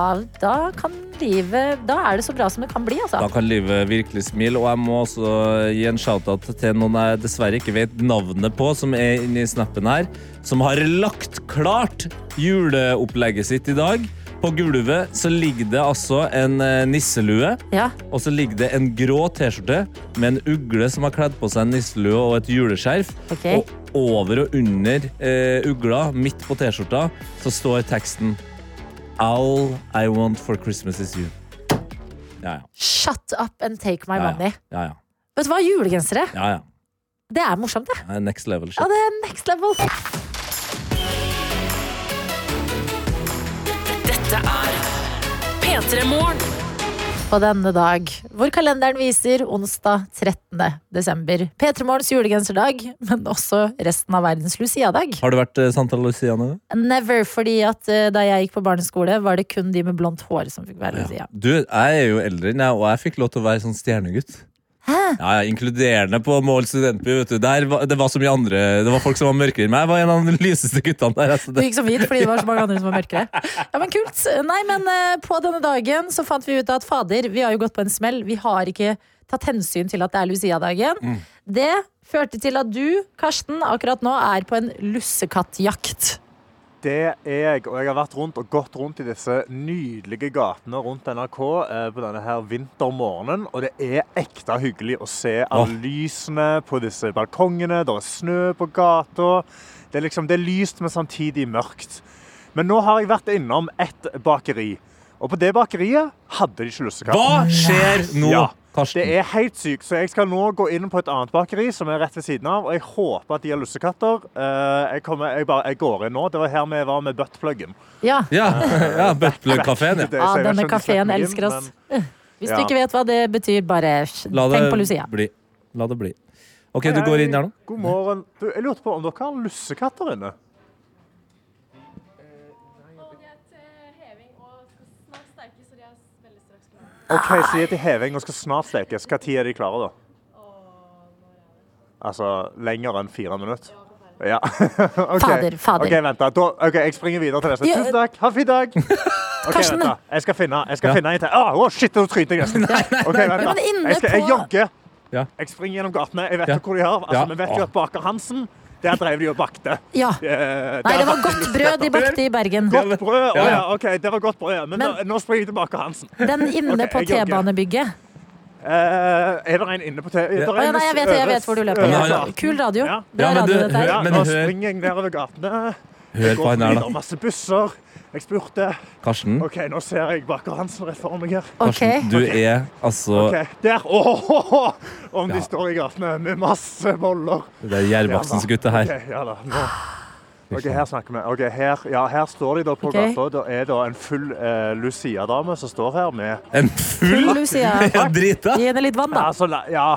da kan livet Da er det så bra som det kan bli, altså. Da kan livet virkelig smile. Og jeg må også gi en shout-out til noen jeg dessverre ikke vet navnet på, som er inne i snappen her, som har lagt klart juleopplegget sitt i dag. På gulvet så ligger det altså en eh, nisselue, Ja. og så ligger det en grå T-skjorte med en ugle som har kledd på seg en nisselue og et juleskjerf. Ok. Og over og under eh, ugla, midt på T-skjorta, så står teksten All I want for Christmas is you. Ja, ja. Shut up and take my Ja, ja. money. Ja, ja. Vet du hva, julegensere, ja, ja. det er morsomt, det. Next level shit. Ja, det er next level. Dette er P3 Morgen. på denne dag, hvor kalenderen viser onsdag 13. desember. P3 Morgens julegenserdag, men også resten av verdens Lucia-dag. Har du vært eh, Santa Lucia nå? Never, fordi at eh, da jeg gikk på barneskole, var det kun de med blondt hår som fikk være Lucia. Du, jeg er jo eldre enn deg, og jeg fikk lov til å være sånn stjernegutt. Hæ? Ja, Inkluderende på Mål studentby. vet du. Der det var så mye andre Det var folk som var mørkere enn meg. Jeg var en av de lyseste guttene der. Altså, Du gikk så hvit fordi det var så mange andre som var mørkere. Ja, men kult. Nei, men eh, på denne dagen så fant vi ut at fader, vi har jo gått på en smell. Vi har ikke tatt hensyn til at det er Lucia-dagen. Mm. Det førte til at du, Karsten, akkurat nå er på en lussekattjakt. Det er jeg, og jeg har vært rundt og gått rundt i disse nydelige gatene rundt NRK eh, på denne her vintermorgenen, og det er ekte hyggelig å se alle lysene på disse balkongene. Det er snø på gata. Det er liksom, det er lyst, men samtidig mørkt. Men nå har jeg vært innom et bakeri, og på det bakeriet hadde de ikke lussekatt. Hva skjer nå, Ja, Karsten? det er helt sykt. Så jeg skal nå gå inn på et annet bakeri som er rett ved siden av, og jeg håper at de har lussekatter. Eh, Jeg, kommer, jeg, bare, jeg går inn nå. Det var her vi var med buttpluggen. Ja. Ja, ja Buttplug-kafeen. Ja. Ja, denne kafeen elsker oss. men- Hvis Ja. du ikke vet hva det betyr, bare La tenk på det Lucia. bli. La det bli. OK, Hei, du går inn der nå? God morgen. Du, jeg lurte på om dere har lussekatter inne? OK, så de er til heving og skal snart stekes. Hva tid er de klare, da? Altså lenger enn fire minutter? Ja. okay. Fader, fader. OK, vent da. da. OK, jeg springer videre til neste. Tusen takk. Ha en fin dag. OK, vent da. Jeg skal finne, jeg skal Ja. finne en til. Å, oh, shit, nå trynte jeg nesten. OK, vent da. Jeg, skal, jeg jogger. Jeg springer gjennom gatene. Jeg vet Ja. jo hvor de har. Altså, Ja. Vi vet jo at Baker Hansen, der drev de og bakte. Ja. Eh, Nei, det var godt brød de bakte i Bergen. Godt brød? Å Ja. OK. Det var godt brød. Men, Men- nå, nå springer jeg tilbake Hansen. Den inne på. T-banebygget. Uh, er det en inne på T... Ja. det ja, nei, jeg vet jeg vet hvor du løper. Ja. Kul radio. Ja. Bra Ja, men du, radio, dette her. Ja, nå springer jeg nedover gatene. Hør på går da. Masse busser. Jeg spurte Karsten, OK, nå ser jeg Baker Hansen rett foran meg her. Ok. Karsten du er altså Ok, Der! Åh, Om Ja. de står i gatene med masse boller. Det er Gjerbaksens gutte her. Ok, ja da, nå. Ok, her snakker vi. Ok, her, ja, her står de da på okay. gata. Det er da en full eh, Lucia-dame som står her med En full Full Lucia. Ja, drita! Gi henne litt vann, da. Altså, ja.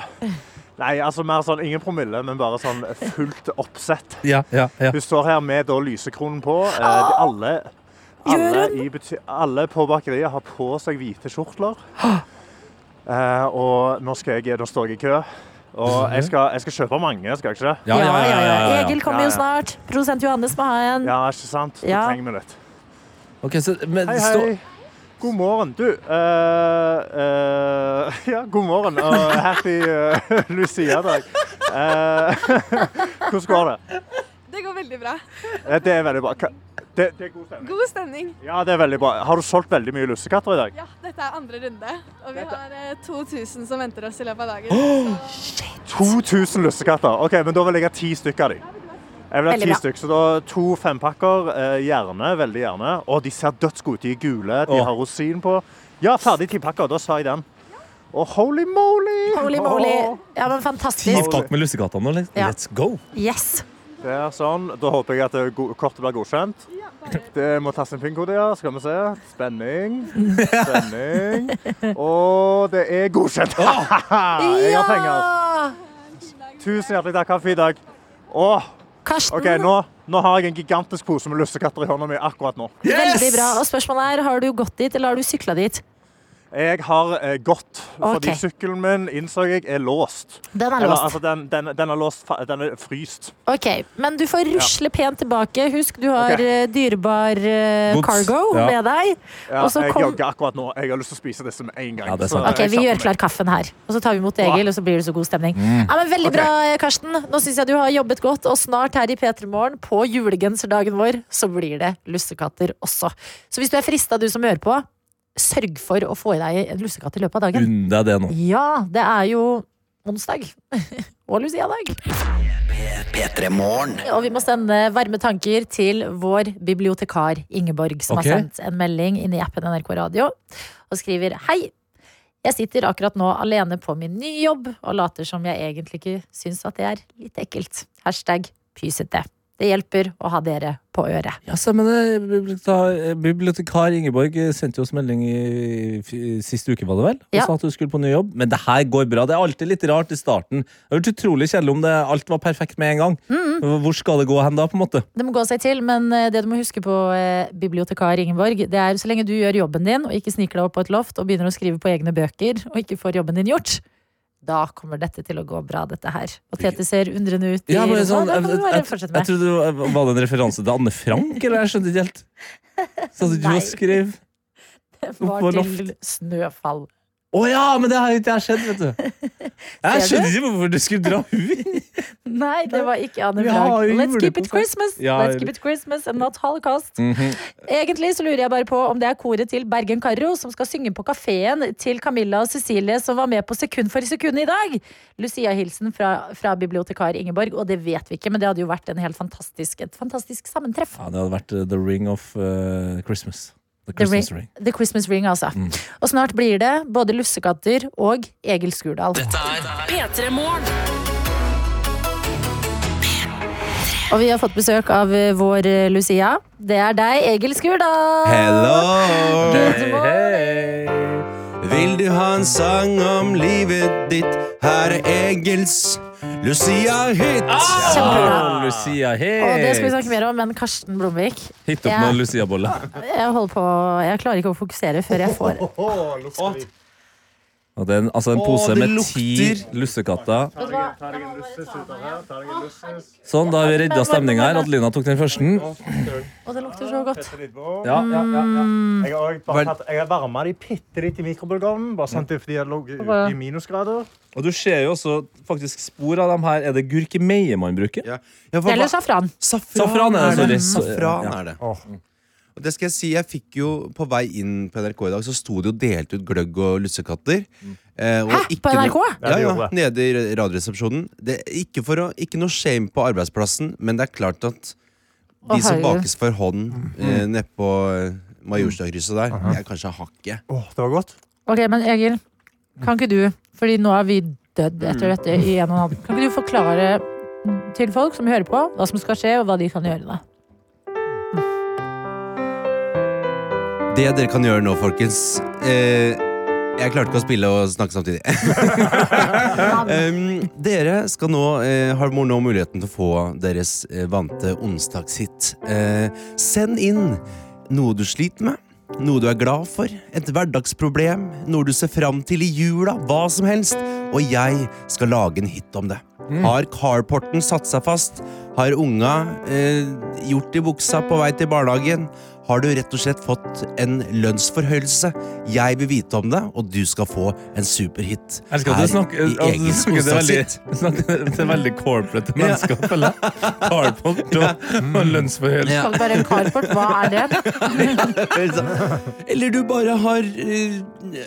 Nei, altså mer sånn ingen promille, men bare sånn fullt oppsett. Ja, ja, ja. Hun står her med da lysekronen på. Eh, de, alle, alle, Gjør i buti- alle på bakeriet har på seg hvite skjortler. Eh, og nå, skal jeg, nå står jeg i kø. Og jeg skal, jeg skal kjøpe mange, skal jeg ikke det? Ja, ja, ja, ja, ja, ja. Egil kommer jo snart. Produsent Johannes må ha en. Ja, ikke sant? Da Ja. trenger vi litt. Okay, så, men, Hei, hei. God morgen. Du Uh, uh, Ja, god morgen og happy uh, Lucia-dag. Eh, hvordan går det? Det går veldig bra. Det er veldig bra. Det, det er god stemning. God stemning. Ja, det er veldig bra. Har du solgt veldig mye lussekatter i dag? Ja, dette er andre runde, og vi har eh, 2000 som venter oss i løpet av dagen. Så 2000 lussekatter. Ok, men Da vil jeg ha ti stykker av dem. Jeg vil ha ti stykker, så da To fempakker, eh, gjerne. Veldig gjerne. Og de ser dødsgode ut. De er gule, de har rosin på. Ja, ferdig ti pakker. Da sa jeg den. Og holy moly! Holy moly. Ja, men fantastisk. Ti pakker pakk med lussekatter nå. let's- Ja. Let's go. Yes. Det er sånn. Da håper jeg at kortet blir godkjent. Det må tas en PIN-kode, ja. Skal vi se. Spenning. Spenning. Og det er godkjent. jeg har penger. Tusen hjertelig takk. Ha en fin dag. Åh. Karsten. Nå, nå har jeg en gigantisk pose med lussekatter i hånda mi akkurat nå. Veldig bra. Og spørsmålet er, har du gått dit, eller har du sykla dit? Jeg har eh, gått, fordi sykkelen min innså jeg er låst. Den er Eller, låst. altså, den, den, den er låst. Den er fryst. Ok, men du får rusle pent tilbake. Husk, du har Ok. eh, dyrebar eh, cargo Ja. med deg. Ja, Og så jeg kom- jogger akkurat nå. Jeg har lyst til å spise disse med en gang. Ja, Så. Ok, Vi gjør klar kaffen her. Og så tar vi imot Egil, og så blir det så god stemning. Ja, men Veldig okay. bra, Karsten. Nå syns jeg du har jobbet godt. Og snart her i P3 Morgen, på julegenserdagen vår, så blir det lussekatter også. Så hvis du er frista, du som hører på, sørg for å få i deg en lussekatt i løpet av dagen. Unn deg det nå. Ja, det er jo onsdag. og Lucia-dag. Og vi må sende varme tanker til vår bibliotekar Ingeborg, som okay. har sendt en melding inn i appen NRK Radio og skriver Hei! Jeg sitter akkurat nå alene på min nye jobb og later som jeg egentlig ikke syns at det er litt ekkelt. Hashtag pysete. Det hjelper å ha dere på øret. Ja, men det. Bibliotekar, Ingeborg sendte oss melding i i, sist uke, var det vel? Og Ja. sa at hun skulle på ny jobb. Men det her går bra. Det er alltid litt rart i starten. Det har vært utrolig kjedelig om det, alt var perfekt med en gang. Hvor skal det gå hen da, på en måte? Det må gå seg til, men eh, det du må huske på, eh, bibliotekar Ingeborg, det er så lenge du gjør jobben din og ikke sniker deg opp på et loft og begynner å skrive på egne bøker og ikke får jobben din gjort, da kommer dette til å gå bra, dette her. Og Tete ser undrende ut Ja, men sånn, jeg, jeg, jeg, jeg trodde det var var det en referanse til Anne Frank, eller jeg skjønte ikke helt. Så at du på skrev Det var til Snøfall. Å ja, men det har ikke jeg skjedd, vet du. Jeg skjønner ikke hvorfor du skulle dra henne Nei, det var ikke Anne Frank. Let's keep it. Christmas! Let's keep it Christmas and not holocaust. Mhm. Egentlig så lurer jeg bare på om det er koret til Bergen Karro som skal synge på kafeen til Camilla og Cecilie som var med på Sekund for sekund i dag. Lucia-hilsen fra, fra bibliotekar Ingeborg, og det vet vi ikke, men det hadde jo vært en helt fantastisk, et fantastisk sammentreff. Ja, det hadde vært uh, The Ring of uh, Christmas. The The Christmas ring, Ring. the Christmas Ring, altså. Mm. Og snart blir det både lussekatter og Egil Skurdal. P3 Morgen. Og vi har fått besøk av eh, vår eh, Lucia. Det er deg, Egil Skurdal. Hello! Good Vil du ha en sang om livet ditt? Her er Egils Lucia-hit. Kjempebra. Lucia, Hit. Og det skal vi snakke mer om, men Karsten Blomvik Hit opp Jeg- med Lucia-bolle. Jeg holder på Jeg klarer ikke å fokusere før jeg får Og det er en, altså en pose det med lukter. ti lussekatter. Sånn, da har vi redda stemninga her. Adelina tok den første. Og det lukter så godt. Ja, ja, ja, ja. Jeg har også bare tatt, jeg har varma de bitte litt i mikrobølgeovnen. Bare sendt det fordi jeg lå ute i minusgrader. Og du ser jo også faktisk spor av dem her. Er det gurkemeie man bruker? Ja, hva- Eller safran. Safran er det, sorry. Safran er det. Og det skal jeg si, jeg fikk jo På vei inn på NRK i dag så sto det jo delt ut gløgg og lussekatter. Eh, og Hæ? ikke På NRK? No Ja, Ja, nede i Radioresepsjonen. Det er ikke, for å, ikke noe shame på arbeidsplassen, men det er klart at de som bakes for hånd eh, nede på eh, Majorstadkrysset der, det er kanskje hakket. Åh, det var godt. Ok, men Egil, kan ikke du, fordi nå er vi dødd etter dette i en og en halv Kan ikke du forklare til folk som hører på, hva som skal skje, og hva de kan gjøre da? Det dere kan gjøre nå, folkens eh, Jeg klarte ikke å spille og snakke samtidig. um, dere skal nå, eh, har nå muligheten til å få deres eh, vante onsdagshit. Eh, send inn noe du sliter med, noe du er glad for, et hverdagsproblem, noe du ser fram til i jula, hva som helst, og jeg skal lage en hit om det. Har carporten satt seg fast? Har unga eh, gjort i buksa på vei til barnehagen? Har du rett og slett fått en lønnsforhøyelse. Jeg vil vite om det, og du skal få en superhit. Jeg elsker at du snakker, i du Egils snakker det, veldig, det veldig corporate mennesker, føler jeg. Carport og, og lønnsforhøyelse. Ja. det bare en carport. Hva er det? Eller du bare har eh,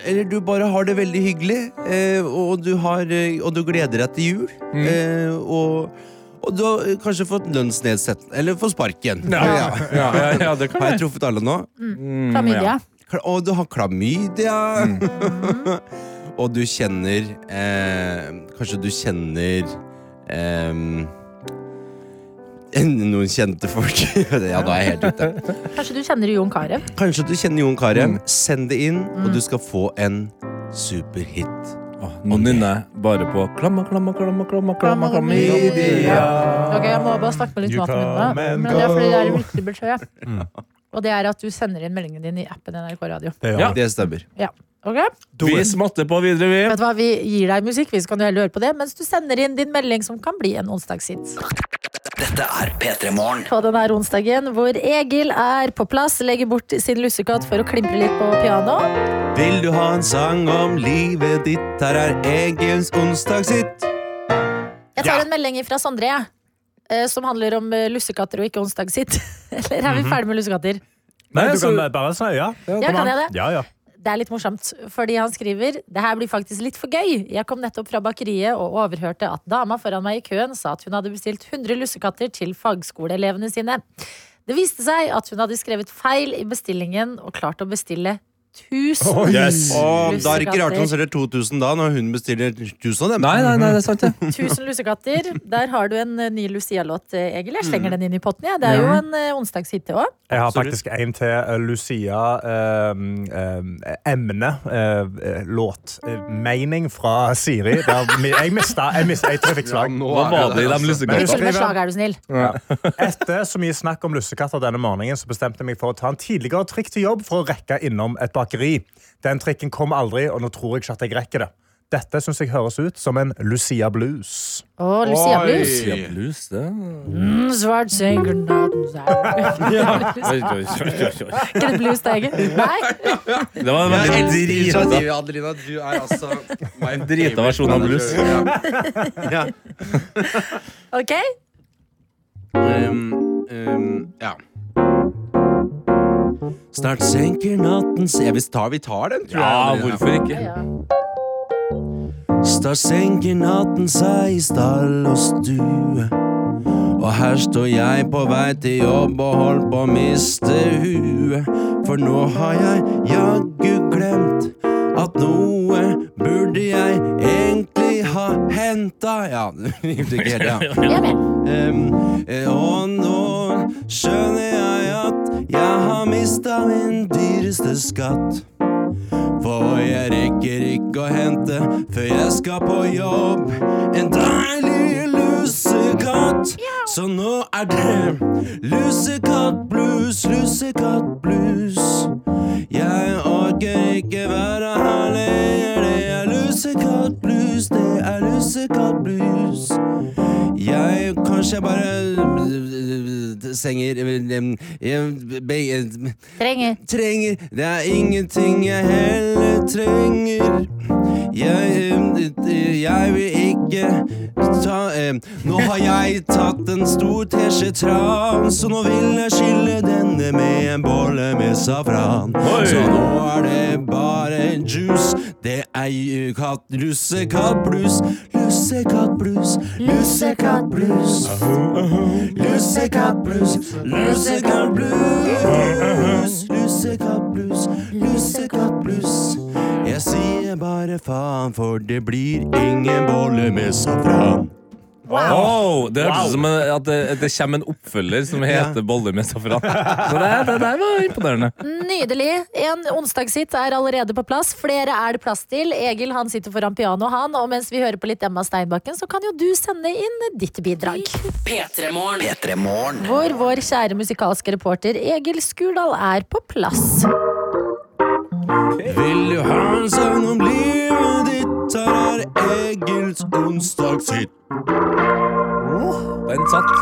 Eller du bare har det veldig hyggelig, eh, og du, har, eh, og du gleder deg til jul. Mm. eh, Og, og du har kanskje fått lønnsnedsettelse Eller fått sparken. Ja. Ja, ja, ja, det kan Har jeg truffet alle nå? Mm. Klamydia. Kla- Og du har klamydia. og du kjenner eh, Kanskje du kjenner eh, noen kjente folk. ja, da er jeg helt ute. Kanskje du kjenner Jon Carew? Kanskje du kjenner Jon Carew. Mm. Send det inn, og du skal få en superhit. Åh, Nå nynner jeg bare på klamma, klamma, klamma, klamma, klamma, klamydia. Ok, Jeg må bare snakke med litt You maten min. da. and Men det er fordi det er en go. viktig beskjed. Og det er at du sender inn meldingen din i appen NRK Radio. Det Ja. Det stemmer. Ja. Ok? Vi smatter på videre, vi. Vet du hva, Vi gir deg musikk, så kan du heller høre på det, mens du sender inn din melding som kan bli en onsdagshit. Dette er P3 Morgen. På denne onsdagen hvor Egil er på plass, legger bort sin lussekatt for å klimpre litt på piano. Vil du ha en sang om livet ditt? Her er Egils onsdagshit. Jeg tar en melding fra Sondre, jeg. eh, Som handler om eh, lussekatter og ikke onsdag sitt. Eller er vi ferdig med lussekatter? Nei, Nei, du kan bare si ja. Ja, kan jeg det? Ja, ja. Det er litt morsomt, fordi han skriver Det her blir faktisk litt for gøy. Jeg kom nettopp fra bakeriet og overhørte at dama foran meg i køen sa at hun hadde bestilt 100 lussekatter til fagskoleelevene sine. Det viste seg at hun hadde skrevet feil i bestillingen og klart å bestille 1000 oh, Yes. Og da er det ikke rart hun selger 2000 da, når hun bestiller 1000 av dem. Nei, nei, nei, det er sant, det. 1000 lussekatter. Der har du en eh, ny Lucia-låt, eh, Egil. Jeg slenger den inn i potten. Ja. Det er jo en uh, onsdagshit, det òg. Jeg har faktisk en til uh, Lucia. Um, um, emne. Uh, låt. Uh, mening fra Siri. Der, jeg mista et jeg. Hva var det i de lussekattene? du snill. Etter så mye snakk om lussekatter denne morgenen, så bestemte jeg meg for å ta en tidligere trikk til jobb for å rekke innom et bakeri. Den trikken kom aldri, og nå tror jeg ikke at jeg rekker det. Dette syns jeg høres ut som en Lucia blues. Å, Lucia Blues. Lucia blues, det. Mm, svart senker natten Oi, oi, oi, oi, oi. Ikke det blues, det, egentlig? Nei? Det var en veldig drita, Adelina. Du er altså En drita versjon av blues. Ja. Ok. Um, um, ja. Snart senker natten Ja, Vi tar, vi tar den, tror Ja, jeg. hvorfor ikke? Ja. Snart senker natten seg i stall og stue. Og her står jeg på vei til jobb og holder på å miste huet. For nå har jeg jaggu glemt at noe burde jeg egentlig ha henta Ja, det gikk ikke helt, ja. Eh, og nå skjønner jeg mista min dyreste skatt. For jeg rekker ikke å hente før jeg skal på jobb. En deilig lusekatt. Så nå er det lusekattblues, lusekattblues. Jeg orker ikke være her lenger. Det er lusekattblues, det er lusekattblues. Jeg kanskje bare senger Trenger. Trenger Det er ingenting jeg heller trenger. Jeg, jeg vil ikke ta eh, Nå har jeg tatt en stor teskje tran, så nå vil jeg skille denne med en bolle med safran. Oi. Så nå er det bare juice. Det er katt, lussekattblues. Lussekattblues, lussekattblues. Lussekattblues, lussekattblues. Lussekattblues, lussekattblues. Jeg sier bare faen, for det blir ingen bolle med safran. Wow, det hørtes ut som en- at det, det kommer en oppfølger som heter Boller med safran. Så det, det det, var imponerende. Nydelig. En onsdagshit er allerede på plass. Flere er det plass til. Egil han sitter foran pianoet, han. Og mens vi hører på litt Emma Steinbakken, så kan jo du sende inn ditt bidrag. P3 Morgen. P3 Morgen. Hvor vår kjære musikalske reporter Egil Skurdal er på plass. Vil du ha en sang om livet er Egils onsdagshit. Den satt.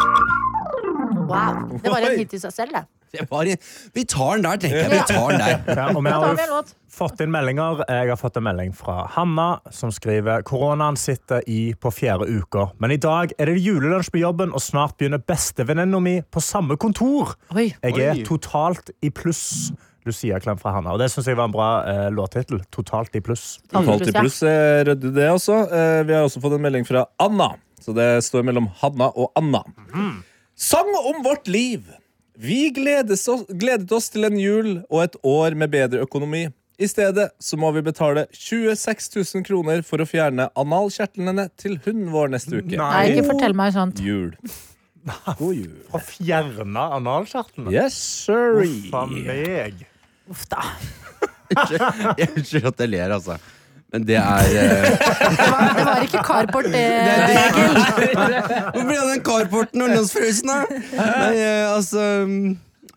Wow. Det var en hit i seg selv, det. Bare, vi tar den der, tenker jeg. Vi tar den der. Ja, og vi har fått inn meldinger. Jeg har fått en melding fra Hanna, som skriver koronaen sitter i på fjerde uka. Men i dag er det julelunsj på jobben, og snart begynner bestevenninna mi på samme kontor. Jeg er totalt i pluss. Lucia-klem fra Hanna. Og det syns jeg var en bra eh, låttittel. Totalt i pluss. Totalt i pluss er ryddig det også. Eh, Vi har også fått en melding fra Anna. Så det står mellom Hanna og Anna. Sang om vårt liv. Vi gledes oss, gledet oss til en jul og et år med bedre økonomi. I stedet så må vi betale 26 000 kroner for å fjerne analkjertlene til hunden vår neste uke. Nei, ikke fortell meg sånt. Jul. God jul. Å fjerne analkjertlene? Yes, sorry. Uff a meg. Uff da. Jeg Unnskyld at jeg ler, altså. Men det er eh, Det var, det var ikke carport, det, Egil. Hvor ble det av den carporten og lønnsfrøysen, da? Nei, eh, altså mm,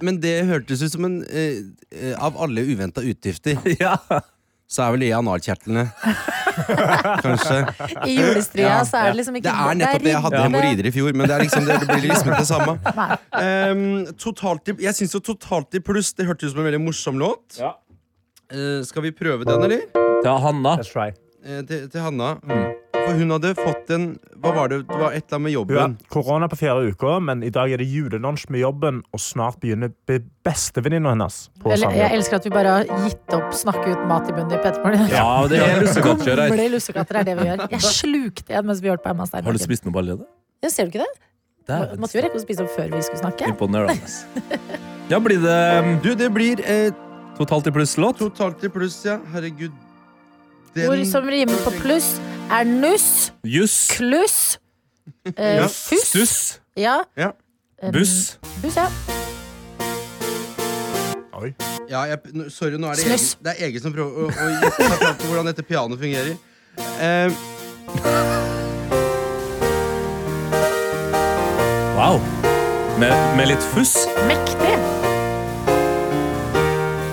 Men det hørtes ut som en eh, eh, Av alle uventa utgifter, så er vel det analkjertlene. Kanskje. I julestria så er det liksom ikke Det er nettopp det. Jeg hadde hemoroider i fjor, men det, er liksom, det, blir liksom det samme. Um, totalt i, jeg syns jo Totalt i pluss Det hørtes ut som en veldig morsom låt. Eh, skal vi prøve den, eller? Til Hanna. Let's try. Eh, til, til Hanna. For hun hadde fått en Hva var det? Det var et eller annet med jobben. Ja, korona på fjerde uke, men i dag er det julelunsj med jobben, og snart begynner be- bestevenninna hennes på Eller, jeg elsker at vi bare har gitt opp snakke ut mat i bunnen i Petermorgen. Ja, det er lussekatter her. Lussekatter er det vi gjør. Jeg slukte en mens vi hørte på Emma Har du spist noe allerede? Ja, ser du ikke det? Dæven. Måtte jo rekke å spise opp før vi skulle snakke. Imponerende. Ja, blir det um, Du, det blir eh, totalt i pluss-låt? Totalt i pluss, ja. Herregud. Ord som rimer på pluss, er nuss, Juss. kluss, eh, Ja. fuss Stuss. Ja. Ja. Buss. Buss, ja. Oi. Ja, jeg, nå- sorry, nå er det Snuss. Egil, det er Egil som prøver å, å gi- ta fram til hvordan dette pianoet fungerer. Eh, Wow. Med, med litt fuss. Mektig.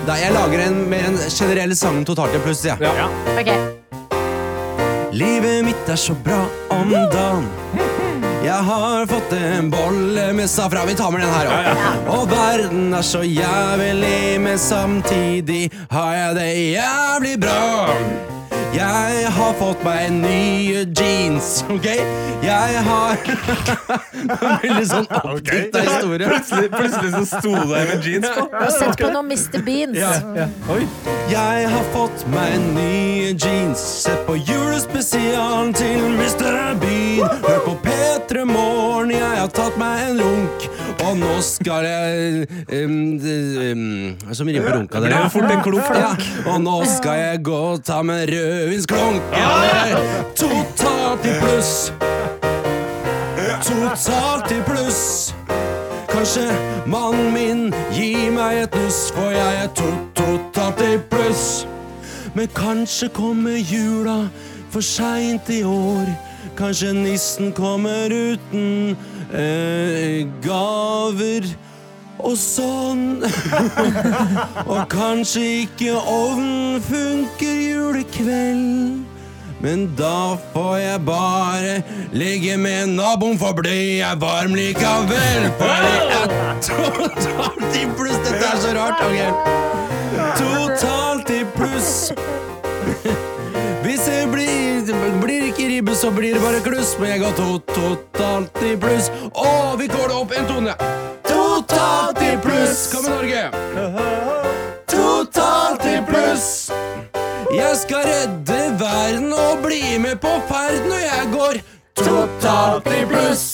da, jeg lager en, mer en generell sang totalt i pluss, jeg. Ja. Ok. Livet mitt er så bra om dagen. Jeg har fått en bolle med safran. Vi tar med den her òg. Og verden er så jævlig, men samtidig har jeg det jævlig bra. Jeg har fått meg nye jeans, OK? Jeg har Veldig sånn oppdikta historie. Plutselig, plutselig så sto du der med jeans på. Og sett på noe Mr. Beans. Oi. Jeg har fått meg nye jeans. Sett på julespesialen til Mr. Bean. Hør på P3 Morgen, jeg har tatt meg en runk. Og nå skal jeg um, um, Som rimer på runka, jo fort en klump. Ja, og nå skal jeg gå og ta med rødvinsklunk. Ja, totalt i pluss. Totalt i pluss. Kanskje mannen min gir meg et nuss, for jeg er to totalt i pluss. Men kanskje kommer jula for seint i år. Kanskje nissen kommer uten eh, gaver og sånn. og kanskje ikke ovnen funker julekveld. Men da får jeg bare ligge med naboen, for blir jeg varm likevel. For jeg er totalt i pluss. Dette er så rart. Angel. Totalt i pluss. Hvis jeg blir, blir ikke ribbe, så blir det bare kluss. Men jeg går to totalt i pluss. Og vi går opp en tone. Totalt i pluss. Kom igjen, Norge. Totalt i pluss. Jeg skal redde verden og bli med på ferd når jeg går totalt i pluss.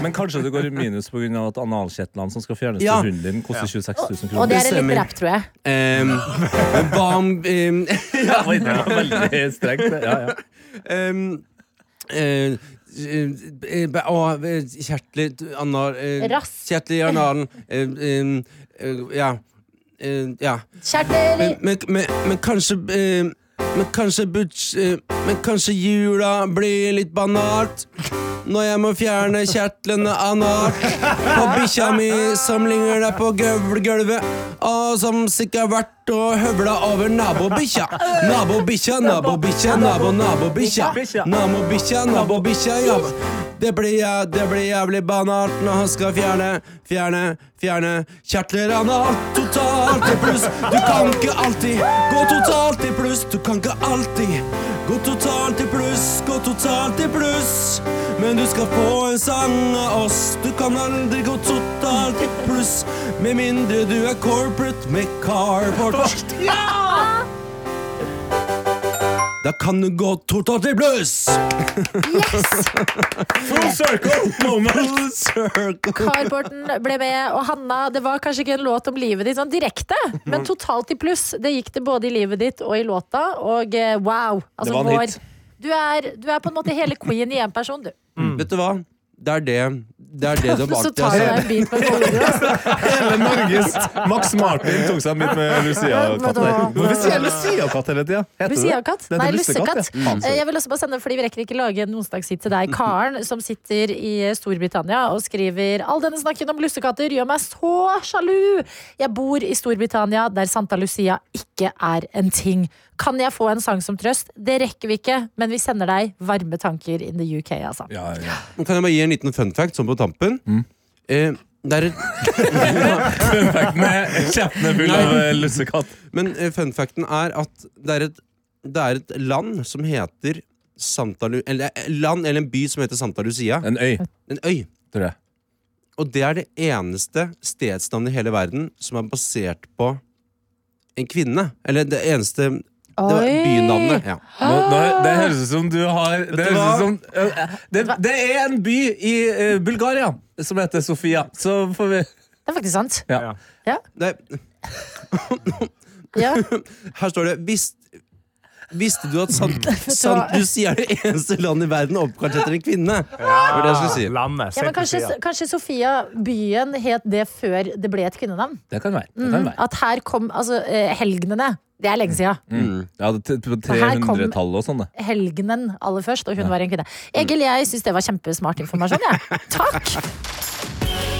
Men kanskje det går i minus pga. at analkjetlene som skal fjernes Ja. til hunden din, koster 26 000 Og kroner. det er litt rapp, tror jeg. Um, om um, Ja, oi, det var veldig strengt. det. Ja, ja. um, eh, eh, eh, Å, eh, kjertler Rass. Kjertler i analen. ja. Eh, ja. Men, men, men, men kanskje Men kanskje buds, eh, Men kanskje jula blir litt banalt Når jeg må fjerne kjertlene analt På bikkja mi som ligger der på gøvlgulvet Og som sikkert har vært og høvla over nabobikkja. Nabobikkja, nabobikkja, nabo, nabobikkja. Nabobikkja, nabobikkja, ja Det blir, det blir jævlig banalt når han skal fjerne, fjerne, fjerne kjertler analt. Totalt i pluss. Du kan ikke alltid gå totalt i pluss. Du kan ikke alltid gå totalt i pluss, gå totalt i pluss. Men du skal få en sang av oss. Du kan aldri gå totalt i pluss med mindre du er corporate med carport. Da kan du gå totalt i pluss! Full circle moment! Carporten ble med, og Hanna, det var kanskje ikke en låt om livet ditt sånn direkte, men totalt i pluss. Det gikk det både i livet ditt og i låta, og eh, wow. Altså, Det var en vår- hit. Du er, du er på en måte hele queen i én person, du. Vet du hva? Det er det det er det du har Så tar du deg en bit med. Hele Norges Max Martin tok seg en bit med Lucia-katt. Hvorfor sier jeg Lucia-katt hele tida? Lucia-katt? Nei, lussekatt, ja. Eh. Jeg vil også bare sende, fordi Vi rekker ikke lage en onsdagshit til deg. Karen som sitter i Storbritannia og skriver All denne snakken om lussekatter gjør meg så sjalu. Jeg bor i Storbritannia der Santa Lucia ikke er en ting. Kan jeg få en sang som trøst? Det rekker vi ikke, men vi sender deg varme tanker in the UK, altså. Men Kan jeg bare gi en liten fun fact sånn på tampen? Eh, det er Fun facten er kjeppene full av eh, lussekatt. Men eh, fun facten er at det er et, det er et land som heter Santa Lu... Eller eh, land eller en by som heter Santa Lucia. En øy. En øy. Tror jeg. Og det er det eneste stedsnavnet i hele verden som er basert på en kvinne. Eller det eneste Det var bynavnet. Ja. Nå, nå, det høres ut som du har Det, du høres ut som, det, det er en by i eh, Bulgaria som heter Sofia. Så får vi Det er faktisk sant. Ja. Ja. Det, Ja. her står det Visst, Visste du at Sant? Sant Lucia er det eneste landet i verden oppkalt etter en kvinne? Det det jeg si. Landet. Ja, men kanskje, kanskje Sofia, byen, het det før det ble et kvinnenavn? Det kan være. Det Mm, kan være. at her kom altså, eh, helgenene. Det er lenge siden. Mm. Ja, på her kom- 300-tallet og sånn. Helgenen aller først, og hun var en kvinne. Egil, jeg syns det var kjempesmart informasjon. Jeg. Takk!